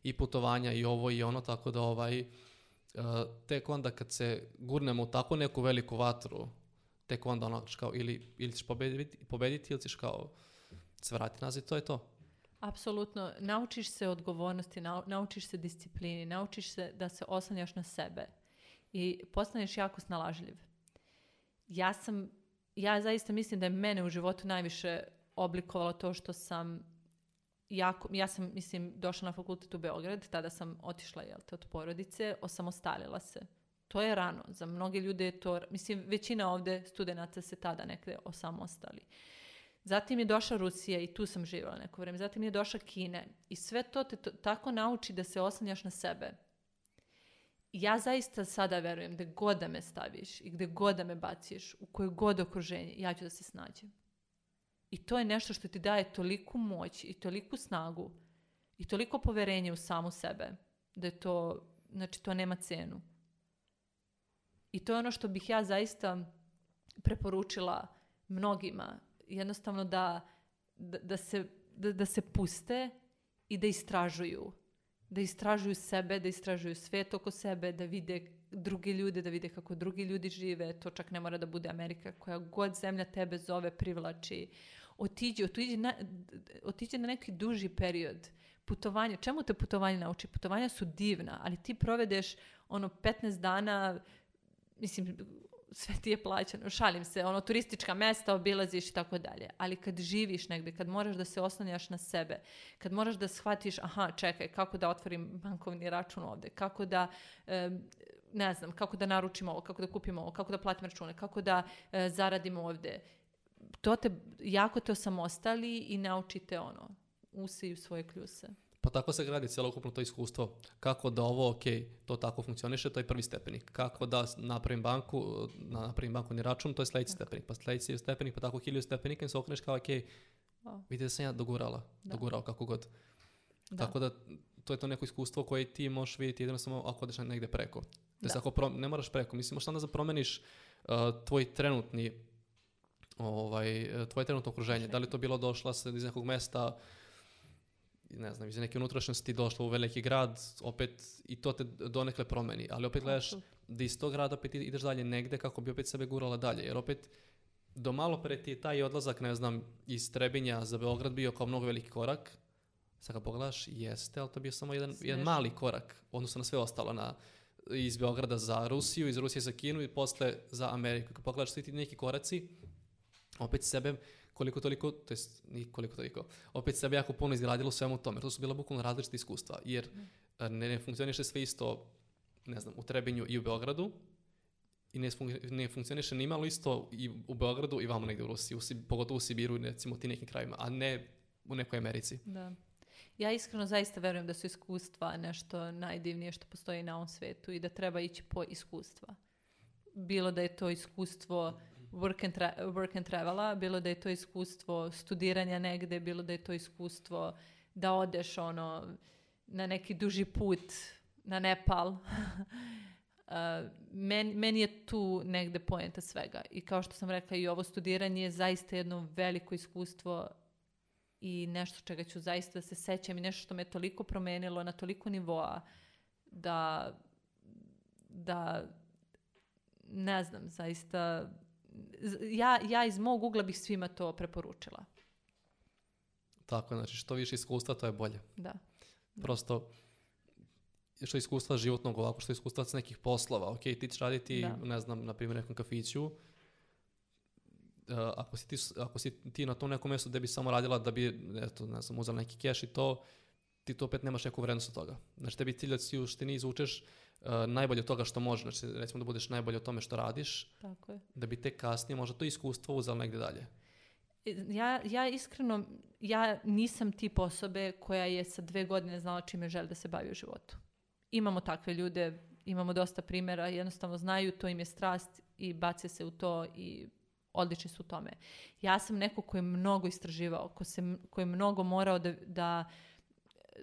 I putovanja, i ovo, i ono, tako da ovaj, uh, tek onda kad se gurnemo u tako neku veliku vatru, tek onda ono, kao, ili, ili ćeš pobediti, pobediti ili ćeš kao se vratiti nazad i to je to. Apsolutno. Naučiš se odgovornosti, nau- naučiš se disciplini, naučiš se da se oslanjaš na sebe i postaneš jako snalažljiv. Ja sam, ja zaista mislim da je mene u životu najviše oblikovalo to što sam jako, ja sam, mislim, došla na fakultet u Beograd, tada sam otišla, jel te, od porodice, osamostalila se. To je rano. Za mnoge ljude je to, mislim, većina ovde studenata se tada nekde osamostali. Zatim je došla Rusija i tu sam živjela neko vrijeme. Zatim je došla Kina i sve to te to, tako nauči da se oslanjaš na sebe. Ja zaista sada verujem da god da me staviš i gde god da me baciš, u koje god okruženje, ja ću da se snađem. I to je nešto što ti daje toliku moć i toliku snagu i toliko poverenje u samu sebe da je to, znači to nema cenu. I to je ono što bih ja zaista preporučila mnogima. Jednostavno da, da, da se, da, da se puste i da istražuju. Da istražuju sebe, da istražuju svet oko sebe, da vide druge ljude, da vide kako drugi ljudi žive. To čak ne mora da bude Amerika. Koja god zemlja tebe zove, privlači. Otiđi, otiđi na, otiđi na neki duži period. Putovanje. Čemu te putovanje nauči? Putovanja su divna, ali ti provedeš ono 15 dana mislim, sve ti je plaćeno, šalim se, ono, turistička mesta obilaziš i tako dalje. Ali kad živiš negde, kad moraš da se oslanjaš na sebe, kad moraš da shvatiš, aha, čekaj, kako da otvorim bankovni račun ovde, kako da, ne znam, kako da naručim ovo, kako da kupim ovo, kako da platim račune, kako da e, zaradim ovde. To te, jako te osamostali i naučite ono, usiju svoje kljuse. Pa tako se gradi celokupno to iskustvo. Kako da ovo, ok, to tako funkcioniše, to je prvi stepenik. Kako da napravim banku, na- napravim bankovni račun, to je sledeći stepenik. Pa sledeći stepenik, pa tako hilju stepenika i se okreneš kao, ok, Wow. vidite da sam ja dogurala, Da. dogurao kako god. Da. Tako da to je to neko iskustvo koje ti možeš vidjeti jedino samo ako odeš negde preko. Da. Da. ako ne moraš preko, mislim, možeš onda da promeniš uh, tvoj trenutni ovaj, uh, tvoje trenutno okruženje. Da li to bilo došla se iz nekog mesta ne znam, iz neke unutrašnjosti došla u veliki grad, opet i to te donekle promeni, ali opet gledaš da iz tog grada opet ideš dalje negde kako bi opet sebe gurala dalje, jer opet do malo pre ti je taj odlazak, ne znam, iz Trebinja za Beograd bio kao mnogo veliki korak, sad kad pogledaš, jeste, ali to je bio samo jedan, jedan Smešno. mali korak, odnosno na sve ostalo, na, iz Beograda za Rusiju, iz Rusije za Kinu i posle za Ameriku. Kad pogledaš svi ti neki koraci, opet sebe koliko toliko, to jest koliko toliko, opet sebe jako puno izgradilo svemu tome. To su bila bukvalno različita iskustva, jer e, ne, ne funkcioniše sve isto, ne znam, u Trebinju i u Beogradu, i ne, fun- ne funkcioniše ni malo isto i u Beogradu i vamo negde u Rusiji, u, pogotovo u Sibiru i recimo ti nekim krajima, a ne u nekoj Americi. Da. Ja iskreno zaista verujem da su iskustva nešto najdivnije što postoji na ovom svetu i da treba ići po iskustva. Bilo da je to iskustvo work and, tra- work and travela, bilo da je to iskustvo studiranja negde, bilo da je to iskustvo da odeš ono na neki duži put na Nepal. (laughs) Uh, men, meni je tu negde poenta svega. I kao što sam rekla, i ovo studiranje je zaista jedno veliko iskustvo i nešto čega ću zaista da se sećam i nešto što me toliko promenilo na toliko nivoa da da ne znam, zaista ja, ja iz mog ugla bih svima to preporučila. Tako, znači što više iskustva, to je bolje. Da. Prosto, što iskustva životnog ovako, što iskustva s nekih poslova. Ok, ti ćeš raditi, Da. ne znam, na primjer nekom kafiću, Uh, ako, si ti, ako si ti na tom nekom mjestu gde bi samo radila da bi, eto, ne znam, uzela neki keš i to, ti to opet nemaš neku vrednost od toga. Znači, tebi cilj da si u štini izvučeš uh, najbolje od toga što može, znači, recimo da budeš najbolje o tome što radiš, Tako je. da bi tek kasnije možda to iskustvo uzela negde dalje. Ja, ja iskreno, ja nisam tip osobe koja je sa dve godine znala čime želi da se bavi u životu. Imamo takve ljude, imamo dosta primjera, jednostavno znaju, to im je strast i bace se u to i odlični su u tome. Ja sam neko koji je mnogo istraživao, ko, se, koji je mnogo morao da, da,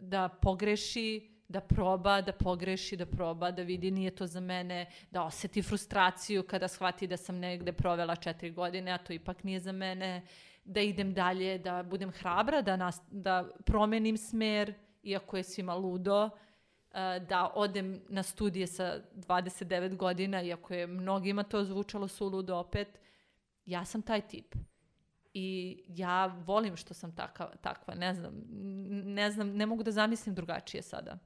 da pogreši, da proba, da pogreši, da proba, da vidi nije to za mene, da oseti frustraciju kada shvati da sam negde provela četiri godine, a to ipak nije za mene, da idem dalje, da budem hrabra, da, nas, da promenim smer, iako je svima ludo, eh, da odem na studije sa 29 godina, iako je mnogima to zvučalo suludo opet, ja sam taj tip. I ja volim što sam takva, takva, ne znam, ne znam, ne mogu da zamislim drugačije sada.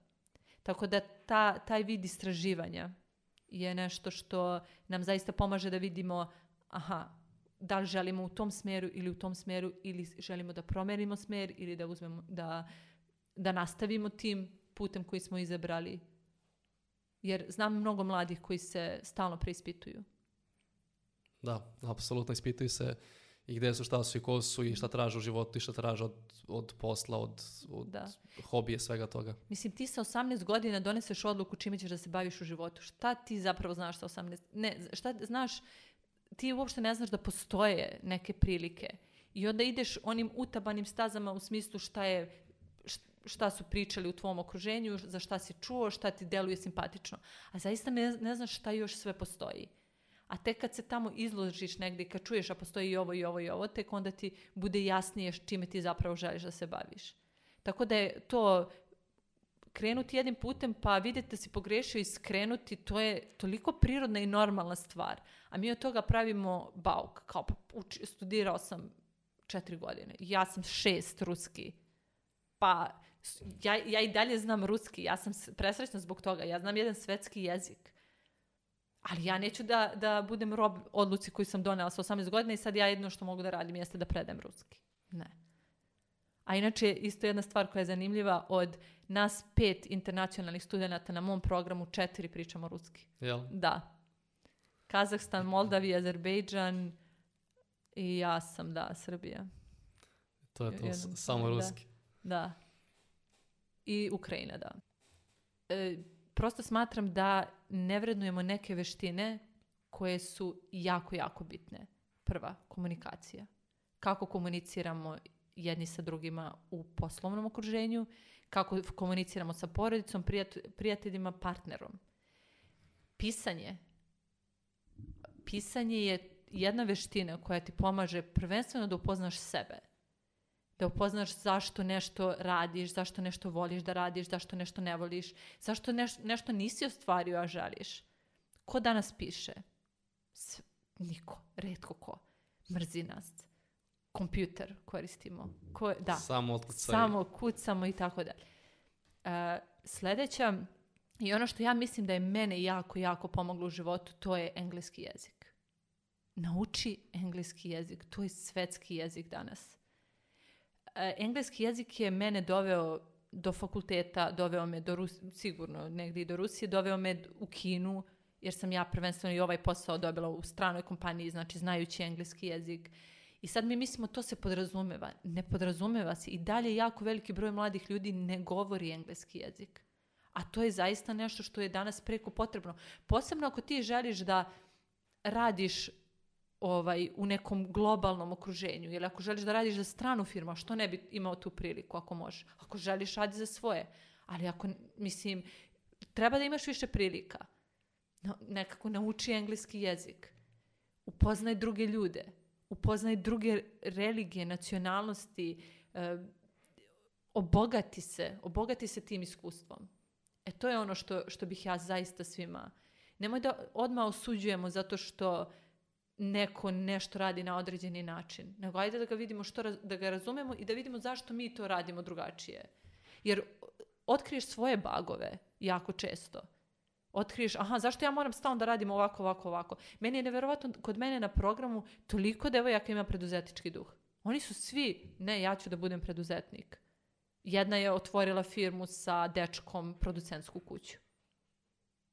Tako da ta, taj vid istraživanja je nešto što nam zaista pomaže da vidimo aha, da li želimo u tom smeru ili u tom smeru ili želimo da promenimo smer ili da uzmemo, da, da nastavimo tim putem koji smo izabrali. Jer znam mnogo mladih koji se stalno preispituju. Da, apsolutno ispituju se i gde su, šta su i ko su i šta traže u životu i šta traže od, od posla, od, od Da. hobije, svega toga. Mislim, ti sa 18 godina doneseš odluku čime ćeš da se baviš u životu. Šta ti zapravo znaš sa 18? Ne, šta znaš, ti uopšte ne znaš da postoje neke prilike. I onda ideš onim utabanim stazama u smislu šta je šta su pričali u tvom okruženju, za šta si čuo, šta ti deluje simpatično. A zaista ne, ne znaš šta još sve postoji. A tek kad se tamo izložiš negdje, kad čuješ a postoji i ovo i ovo i ovo, tek onda ti bude jasnije čime ti zapravo želiš da se baviš. Tako da je to krenuti jednim putem pa vidjeti da si pogrešio i skrenuti, to je toliko prirodna i normalna stvar. A mi od toga pravimo bauk. Kao pa uči, studirao sam četiri godine. Ja sam šest ruski. Pa ja, ja i dalje znam ruski. Ja sam presrećna zbog toga. Ja znam jedan svetski jezik. Ali ja neću da, da budem rob odluci koju sam donela sa 18 godina i sad ja jedno što mogu da radim jeste da predajem ruski. Ne. A inače, isto jedna stvar koja je zanimljiva, od nas pet internacionalnih studenta na mom programu četiri pričamo ruski. Jel? Da. Kazahstan, Moldavija, Azerbejdžan i ja sam, da, Srbija. To je to, Jedan- samo da. ruski. Da. I Ukrajina, da. E, prosto smatram da ne vrednujemo neke veštine koje su jako, jako bitne. Prva, komunikacija. Kako komuniciramo jedni sa drugima u poslovnom okruženju, kako komuniciramo sa porodicom, prijat- prijateljima, partnerom. Pisanje. Pisanje je jedna veština koja ti pomaže prvenstveno da upoznaš sebe da upoznaš zašto nešto radiš, zašto nešto voliš da radiš, zašto nešto ne voliš, zašto neš, nešto nisi ostvario, a želiš. Ko danas piše? S- niko, redko ko. Mrzi nas. Kompjuter koristimo. Ko, da, Samo otkucaj. samo kucamo i tako dalje. E, Sljedeća, i ono što ja mislim da je mene jako, jako pomoglo u životu, to je engleski jezik. Nauči engleski jezik. To je svetski jezik danas. E, engleski jezik je mene doveo do fakulteta, doveo me do Rus sigurno negdje i do Rusije, doveo me u Kinu, jer sam ja prvenstveno i ovaj posao dobila u stranoj kompaniji, znači znajući engleski jezik. I sad mi mislimo to se podrazumeva. Ne podrazumeva se. I dalje jako veliki broj mladih ljudi ne govori engleski jezik. A to je zaista nešto što je danas preko potrebno. Posebno ako ti želiš da radiš ovaj, u nekom globalnom okruženju ili ako želiš da radiš za stranu firmu, što ne bi imao tu priliku ako možeš? Ako želiš radi za svoje. Ali ako, mislim, treba da imaš više prilika. No, nekako nauči engleski jezik. Upoznaj druge ljude. Upoznaj druge religije, nacionalnosti. e, obogati se. Obogati se tim iskustvom. E to je ono što, što bih ja zaista svima... Nemoj da odmah osuđujemo zato što neko nešto radi na određeni način. Nego ajde da ga vidimo što, da ga razumemo i da vidimo zašto mi to radimo drugačije. Jer otkriješ svoje bagove jako često. Otkriješ, aha, zašto ja moram stalno da radim ovako, ovako, ovako. Meni je neverovatno, kod mene na programu toliko devojaka ima preduzetički duh. Oni su svi, ne, ja ću da budem preduzetnik. Jedna je otvorila firmu sa dečkom producentsku kuću.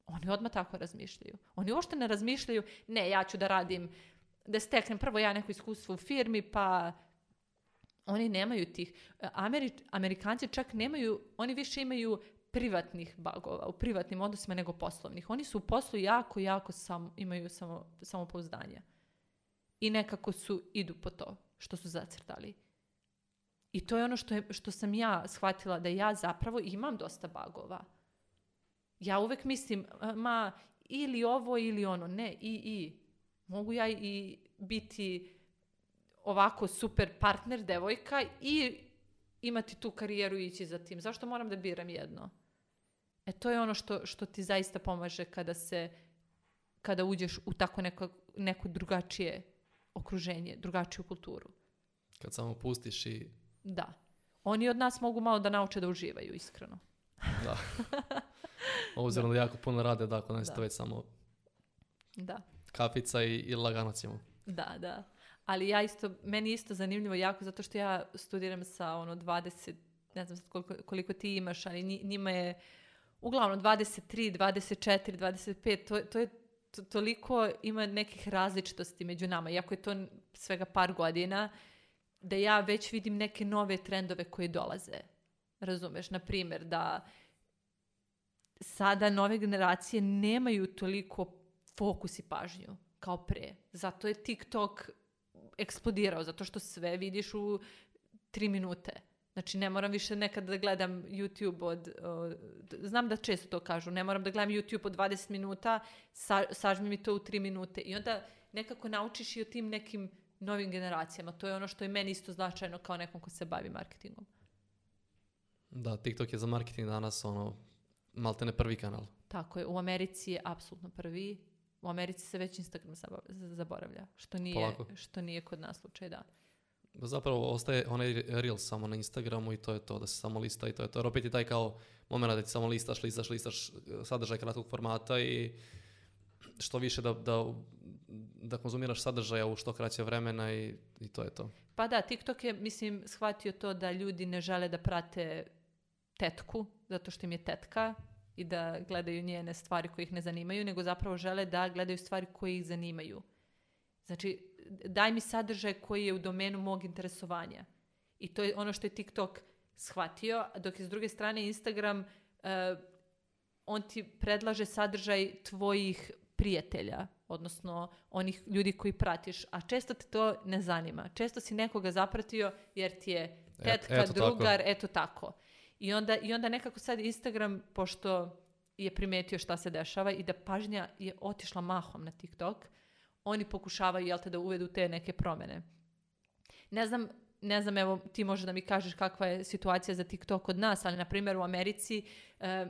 Oni odmah tako razmišljaju. Oni uopšte ne razmišljaju, ne, ja ću da radim, da steknem prvo ja neko iskustvo u firmi, pa oni nemaju tih. Ameri, Amerikanci čak nemaju, oni više imaju privatnih bagova, u privatnim odnosima nego poslovnih. Oni su u poslu jako, jako sam, imaju samo, samopouzdanja. I nekako su, idu po to što su zacrtali. I to je ono što, je, što sam ja shvatila da ja zapravo imam dosta bagova. Ja uvek mislim, ma, ili ovo ili ono. Ne, i, i. Mogu ja i biti ovako super partner devojka i imati tu karijeru i ići za tim. Zašto moram da biram jedno? E to je ono što, što ti zaista pomaže kada se kada uđeš u tako neko, neko drugačije okruženje, drugačiju kulturu. Kad samo pustiš i... Da. Oni od nas mogu malo da nauče da uživaju, iskreno. Da. (laughs) (laughs) Obzirom da jako puno rade, da, kod nas Da. to već samo Da. kafica i, i lagano ćemo. Da, da. Ali ja isto, meni isto zanimljivo jako zato što ja studiram sa ono 20, ne znam sad koliko, koliko ti imaš, ali nji- njima je uglavnom 23, 24, 25, to, to je to- toliko ima nekih različitosti među nama, iako je to svega par godina, da ja već vidim neke nove trendove koji dolaze. Razumeš, na primjer, da sada nove generacije nemaju toliko fokus i pažnju kao pre. Zato je TikTok eksplodirao, zato što sve vidiš u tri minute. Znači, ne moram više nekad da gledam YouTube od... o, znam da često to kažu, ne moram da gledam YouTube od 20 minuta, sa, sažmi mi to u tri minute. I onda nekako naučiš i o tim nekim novim generacijama. To je ono što je meni isto značajno kao nekom ko se bavi marketingom. Da, TikTok je za marketing danas ono, maltene prvi kanal. Tako je, u Americi je apsolutno prvi. U Americi se već Instagram zaboravlja, što nije, Polako. što nije kod nas slučaj, da. Zapravo ostaje onaj Reels samo na Instagramu i to je to, da se samo lista i to je to. Jer opet je taj kao moment da ti samo listaš, listaš, listaš eh, sadržaj kratkog formata i što više da, da, da konzumiraš sadržaja u što kraće vremena i, i to je to. Pa da, TikTok je, mislim, shvatio to da ljudi ne žele da prate tetku, zato što im je tetka i da gledaju njene stvari koje ih ne zanimaju, nego zapravo žele da gledaju stvari koje ih zanimaju. Znači, daj mi sadržaj koji je u domenu mog interesovanja. I to je ono što je TikTok shvatio, dok je s druge strane Instagram, eh, on ti predlaže sadržaj tvojih prijatelja, odnosno onih ljudi koji pratiš, a često te to ne zanima. Često si nekoga zapratio jer ti je tetka, eto tako. drugar, eto tako. I onda, I onda nekako sad Instagram, pošto je primetio šta se dešava i da pažnja je otišla mahom na TikTok, oni pokušavaju, jel te, da uvedu te neke promene. Ne znam, ne znam, evo, ti možeš da mi kažeš kakva je situacija za TikTok kod nas, ali, na primjer, u Americi e,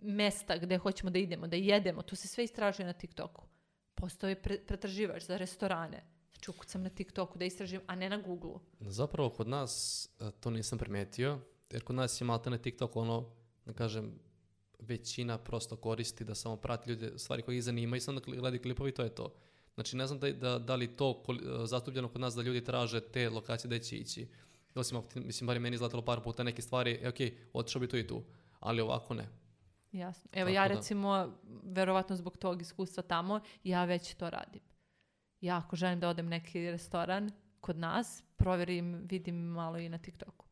mesta gde hoćemo da idemo, da jedemo, to se sve istražuje na TikToku. Postoje pre, pretraživač za restorane. Znači, ukucam na TikToku da istražim, a ne na Google. Zapravo kod nas eh, to nisam primetio, jer kod nas je maltene TikTok ono, da kažem, većina prosto koristi da samo prati ljude, stvari koje ih zanimaju i samo da gledaju klipovi, to je to. Znači ne znam da, da, da li to zastupljeno kod nas da ljudi traže te lokacije gde će ići. Osim mislim, bar je meni izgledalo par puta neke stvari, e, ok, otišao bi tu i tu, ali ovako ne. Jasno. Evo Tako ja da. recimo, verovatno zbog tog iskustva tamo, ja već to radim. Ja ako želim da odem neki restoran kod nas, proverim, vidim malo i na TikToku.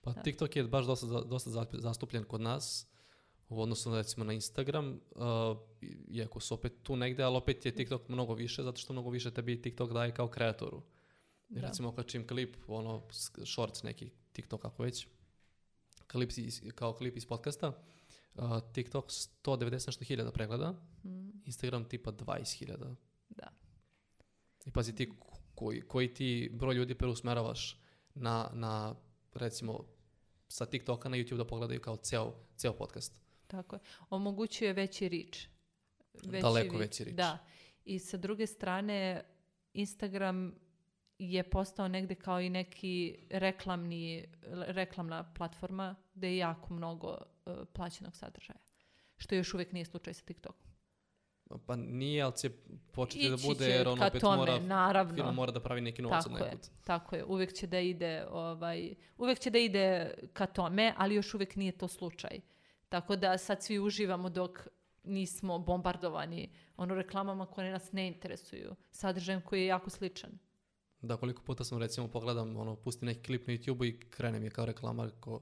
Pa Da. TikTok je baš dosta, dosta za- zastupljen kod nas u odnosu na, recimo na Instagram, uh, iako su opet tu negde, ali opet je TikTok mnogo više, zato što mnogo više tebi TikTok daje kao kreatoru. Da. recimo okačim klip, ono, s- shorts neki TikTok kako već, klip iz, kao klip iz podcasta, uh, TikTok 190 nešto hiljada pregleda, Mm, Instagram tipa 20 hiljada. da. I pazi ti koji, koji ti broj ljudi preusmeravaš na, na recimo sa TikToka na YouTube da pogledaju kao ceo, ceo podcast. Tako je. Omogućuje veći rič. Daleko reach. veći reach. Da. I sa druge strane, Instagram je postao negde kao i neki reklamni, reklamna platforma gde je jako mnogo uh, plaćenog sadržaja. Što još uvijek nije slučaj sa TikTokom. Pa nije, ali će početi da Ići bude će jer ka opet tome, mora, naravno. firma mora da pravi neki novac od Tako je, nekud. tako je. Uvijek će da ide, ovaj, uvijek će da ide ka tome, ali još uvijek nije to slučaj. Tako da sad svi uživamo dok nismo bombardovani ono reklamama koje nas ne interesuju, sadržajem koji je jako sličan. Da, koliko puta sam recimo pogledam, ono, pusti neki klip na YouTube i krene mi je kao reklama, kao,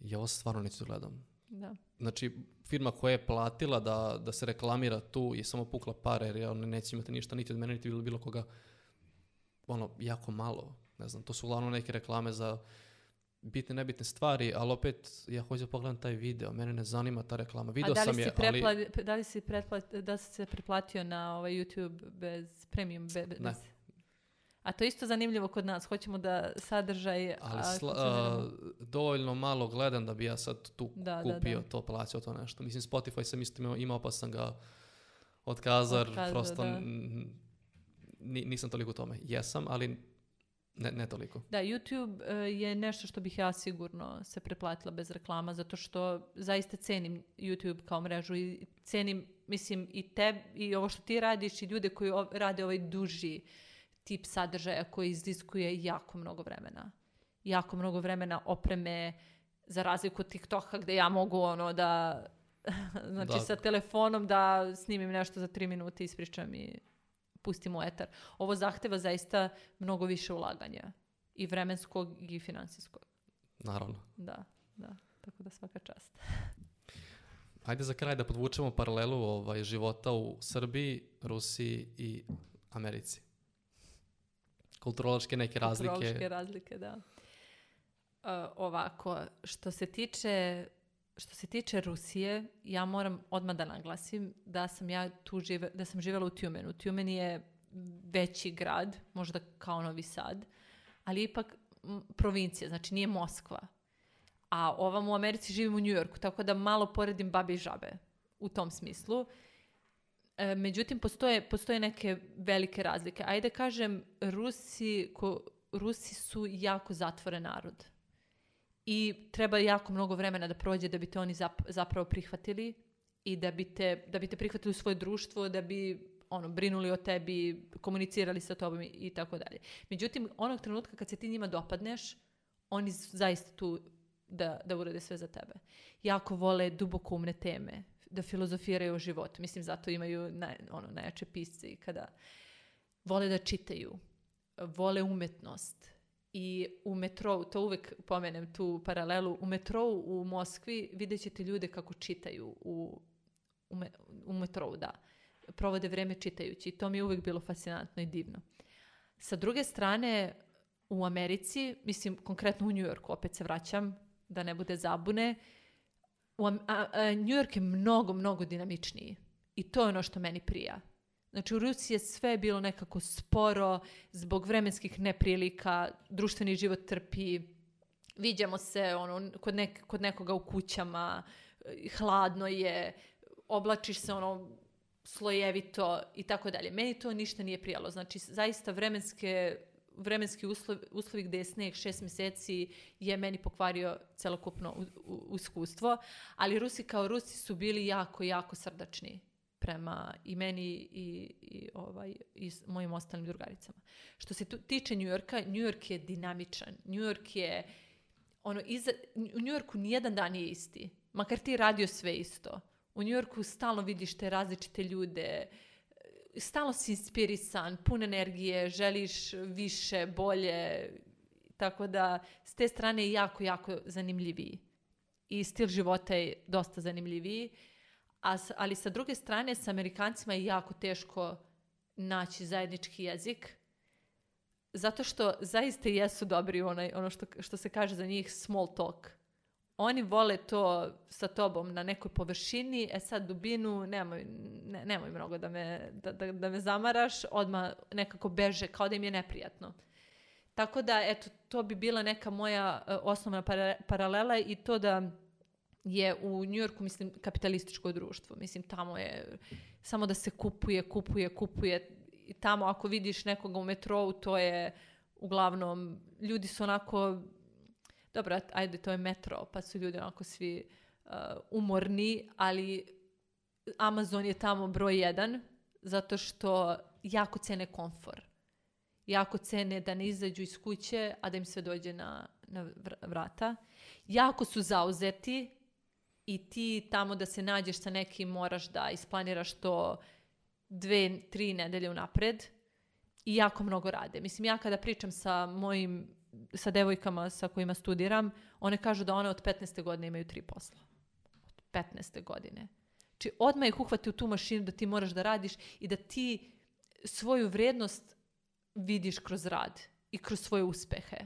ja ovo stvarno neću da gledam. Da. Znači, firma koja je platila da, da se reklamira tu je samo pukla pare, jer ja, neće imati ništa niti od mene, niti bilo, bilo koga, ono, jako malo. Ne znam, to su uglavnom neke reklame za bitne, nebitne stvari, ali opet, ja hoću da pogledam taj video, mene ne zanima ta reklama. Video da sam je, ali... prepla- da li si pretpla- da si se pretplatio na ovaj YouTube bez premium? Be, be- Ne. A to je isto zanimljivo kod nas. Hoćemo da sadržaj... Ali sla- a, dovoljno malo gledam da bi ja sad tu Da, da, kupio da. to, plaćao to nešto. Mislim, Spotify sam isto imao, pa sam ga otkazao, jer Otkazao, prosto da. nisam toliko u tome. Jesam, ali Ne, ne toliko. Da, YouTube e, je nešto što bih ja sigurno se preplatila bez reklama, zato što zaista cenim YouTube kao mrežu i cenim, mislim, i te, i ovo što ti radiš i ljude koji rade ovaj duži tip sadržaja koji iziskuje jako mnogo vremena. Jako mnogo vremena opreme, za razliku od TikToka gde ja mogu ono da, (laughs) znači Da. sa telefonom da snimim nešto za tri minute, ispričam i pustim u etar. Ovo zahteva zaista mnogo više ulaganja. I vremenskog i finansijskog. Naravno. Da, da. Tako da svaka čast. (laughs) Ajde za kraj da podvučemo paralelu ovaj, života u Srbiji, Rusiji i Americi. Kulturološke neke razlike. Kulturološke razlike, da. E, ovako, što se tiče što se tiče Rusije, ja moram odmah da naglasim da sam ja tu žive, da sam živjela u Tjumenu. Tjumen je veći grad, možda kao Novi Sad, ali ipak provincija, znači nije Moskva. A ovam u Americi živim u Njujorku, tako da malo poredim babe i žabe u tom smislu. E, međutim, postoje, postoje neke velike razlike. Ajde kažem, Rusi, ko, Rusi su jako zatvoren narod. I treba jako mnogo vremena da prođe da bi te oni zap- zapravo prihvatili i da bi, te, da bi te prihvatili u svoje društvo, da bi ono, brinuli o tebi, komunicirali sa tobom i, tako dalje. Međutim, onog trenutka kad se ti njima dopadneš, oni zaista tu da, da urade sve za tebe. Jako vole duboko umne teme, da filozofiraju o životu. Mislim, zato imaju naj, ono, najjače pisce i kada vole da čitaju, vole umetnost. I u metrou, to uvek pomenem tu paralelu, u metrou u Moskvi vidjet ćete ljude kako čitaju u, u, me, u metrou, da. Provode vreme čitajući i to mi je uvek bilo fascinantno i divno. Sa druge strane, u Americi, mislim konkretno u Njujorku, opet se vraćam, da ne bude zabune, u, a, a, New York je mnogo, mnogo dinamičniji. I to je ono što meni prija. Znači u Rusiji je sve bilo nekako sporo, zbog vremenskih neprilika, društveni život trpi, viđamo se ono, kod, nek, kod nekoga u kućama, hladno je, oblačiš se ono slojevito i tako dalje. Meni to ništa nije prijalo. Znači zaista vremenske vremenski uslov, uslovi gde je sneg šest meseci je meni pokvario celokupno iskustvo, ali Rusi kao Rusi su bili jako, jako srdačni prema i meni i, i, ovaj, i mojim ostalim drugaricama. Što se tu, tiče Njujorka, Njujork je dinamičan. Njujork je, ono, iza, u Njujorku nijedan dan nije isti. Makar ti radio sve isto. U Njujorku stalno vidiš te različite ljude, stalno si inspirisan, pun energije, želiš više, bolje, tako da s te strane je jako, jako zanimljiviji. I stil života je dosta zanimljiviji. A, ali sa druge strane, sa Amerikancima je jako teško naći zajednički jezik. Zato što zaista jesu dobri onaj, ono što, što se kaže za njih small talk. Oni vole to sa tobom na nekoj površini, e sad dubinu, nemoj, ne, nemoj mnogo da me, da, da, da me zamaraš, odmah nekako beže, kao da im je neprijatno. Tako da, eto, to bi bila neka moja e, osnovna para- paralela i to da je u Njujorku, mislim, kapitalističko društvo. Mislim, tamo je samo da se kupuje, kupuje, kupuje. I tamo ako vidiš nekoga u metrou, to je uglavnom, ljudi su onako, dobro, ajde, to je metro, pa su ljudi onako svi uh, umorni, ali Amazon je tamo broj jedan, zato što jako cene komfor. Jako cene da ne izađu iz kuće, a da im sve dođe na, na vr- vrata. Jako su zauzeti i ti tamo da se nađeš sa nekim moraš da isplaniraš to dve, tri nedelje unapred i jako mnogo rade. Mislim, ja kada pričam sa mojim, sa devojkama sa kojima studiram, one kažu da one od 15. godine imaju tri posla. Od 15. godine. Znači, odmah ih uhvati u tu mašinu da ti moraš da radiš i da ti svoju vrednost vidiš kroz rad i kroz svoje uspehe.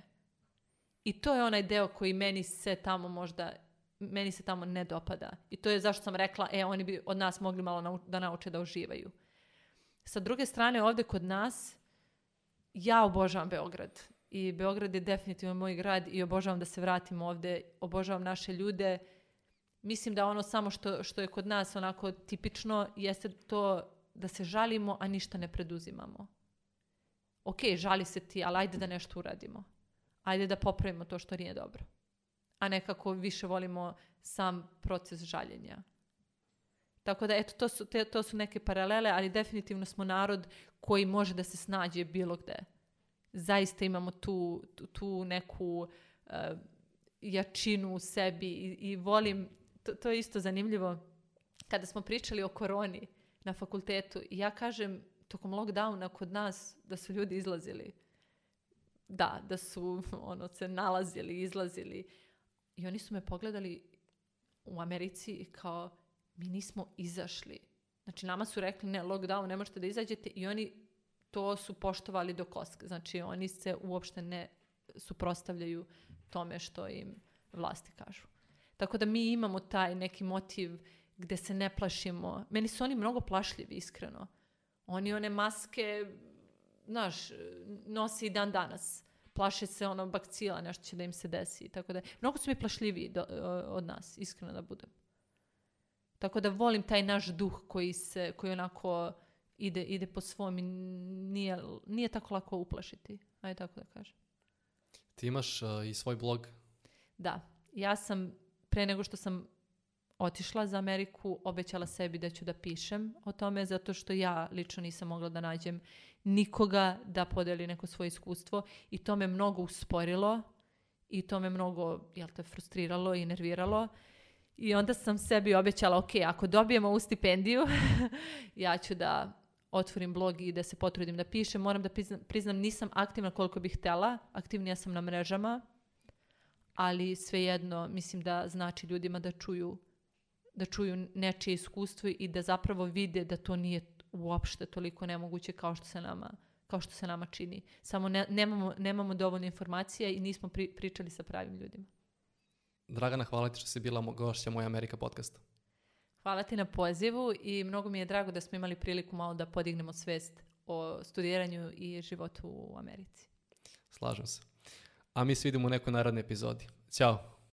I to je onaj deo koji meni se tamo možda meni se tamo ne dopada. I to je zašto sam rekla, e, oni bi od nas mogli malo da nauče da uživaju. Sa druge strane, ovde kod nas, ja obožavam Beograd. I Beograd je definitivno moj grad i obožavam da se vratim ovde. Obožavam naše ljude. Mislim da ono samo što, što je kod nas onako tipično jeste to da se žalimo, a ništa ne preduzimamo. ok, žali se ti, ali ajde da nešto uradimo. Ajde da popravimo to što nije dobro. A nekako više volimo sam proces žaljenja. Tako da, eto, to su, te, to su neke paralele, ali definitivno smo narod koji može da se snađe bilo gde. Zaista imamo tu, tu, tu neku uh, jačinu u sebi i, i volim, to, to je isto zanimljivo, kada smo pričali o koroni na fakultetu ja kažem tokom lockdowna kod nas da su ljudi izlazili. Da, da su (laughs) ono, se nalazili, izlazili. I oni su me pogledali u Americi kao mi nismo izašli. Znači nama su rekli ne, lockdown, ne možete da izađete i oni to su poštovali do koska. Znači oni se uopšte ne suprostavljaju tome što im vlasti kažu. Tako da mi imamo taj neki motiv gde se ne plašimo. Meni su oni mnogo plašljivi, iskreno. Oni one maske, znaš, nosi i dan danas. Plaše se ono bakcila, nešto će da im se desi. Tako da, mnogo su mi plašljiviji do, od nas, iskreno da budem. Tako da volim taj naš duh koji se, koji onako ide, ide po svom i nije, nije tako lako uplašiti. Ajde tako da kažem. Ti imaš uh, i svoj blog? Da. Ja sam, pre nego što sam otišla za Ameriku, obećala sebi da ću da pišem o tome, zato što ja lično nisam mogla da nađem nikoga da podeli neko svoje iskustvo i to me mnogo usporilo i to me mnogo, jel te, frustriralo i nerviralo. I onda sam sebi obećala, ok, ako dobijemo ovu stipendiju, (laughs) ja ću da otvorim blog i da se potrudim da pišem. Moram da priznam, priznam nisam aktivna koliko bih htela, aktivnija sam na mrežama, ali svejedno mislim da znači ljudima da čuju da čuju nečije iskustvo i da zapravo vide da to nije uopšte toliko nemoguće kao što se nama kao što se nama čini. Samo ne, nemamo, nemamo dovoljno informacija i nismo pri, pričali sa pravim ljudima. Dragana, hvala ti što si bila gošća Moja Amerika podcasta. Hvala ti na pozivu i mnogo mi je drago da smo imali priliku malo da podignemo svest o studiranju i životu u Americi. Slažem se. A mi se vidimo u nekoj narodnoj epizodi. Ćao!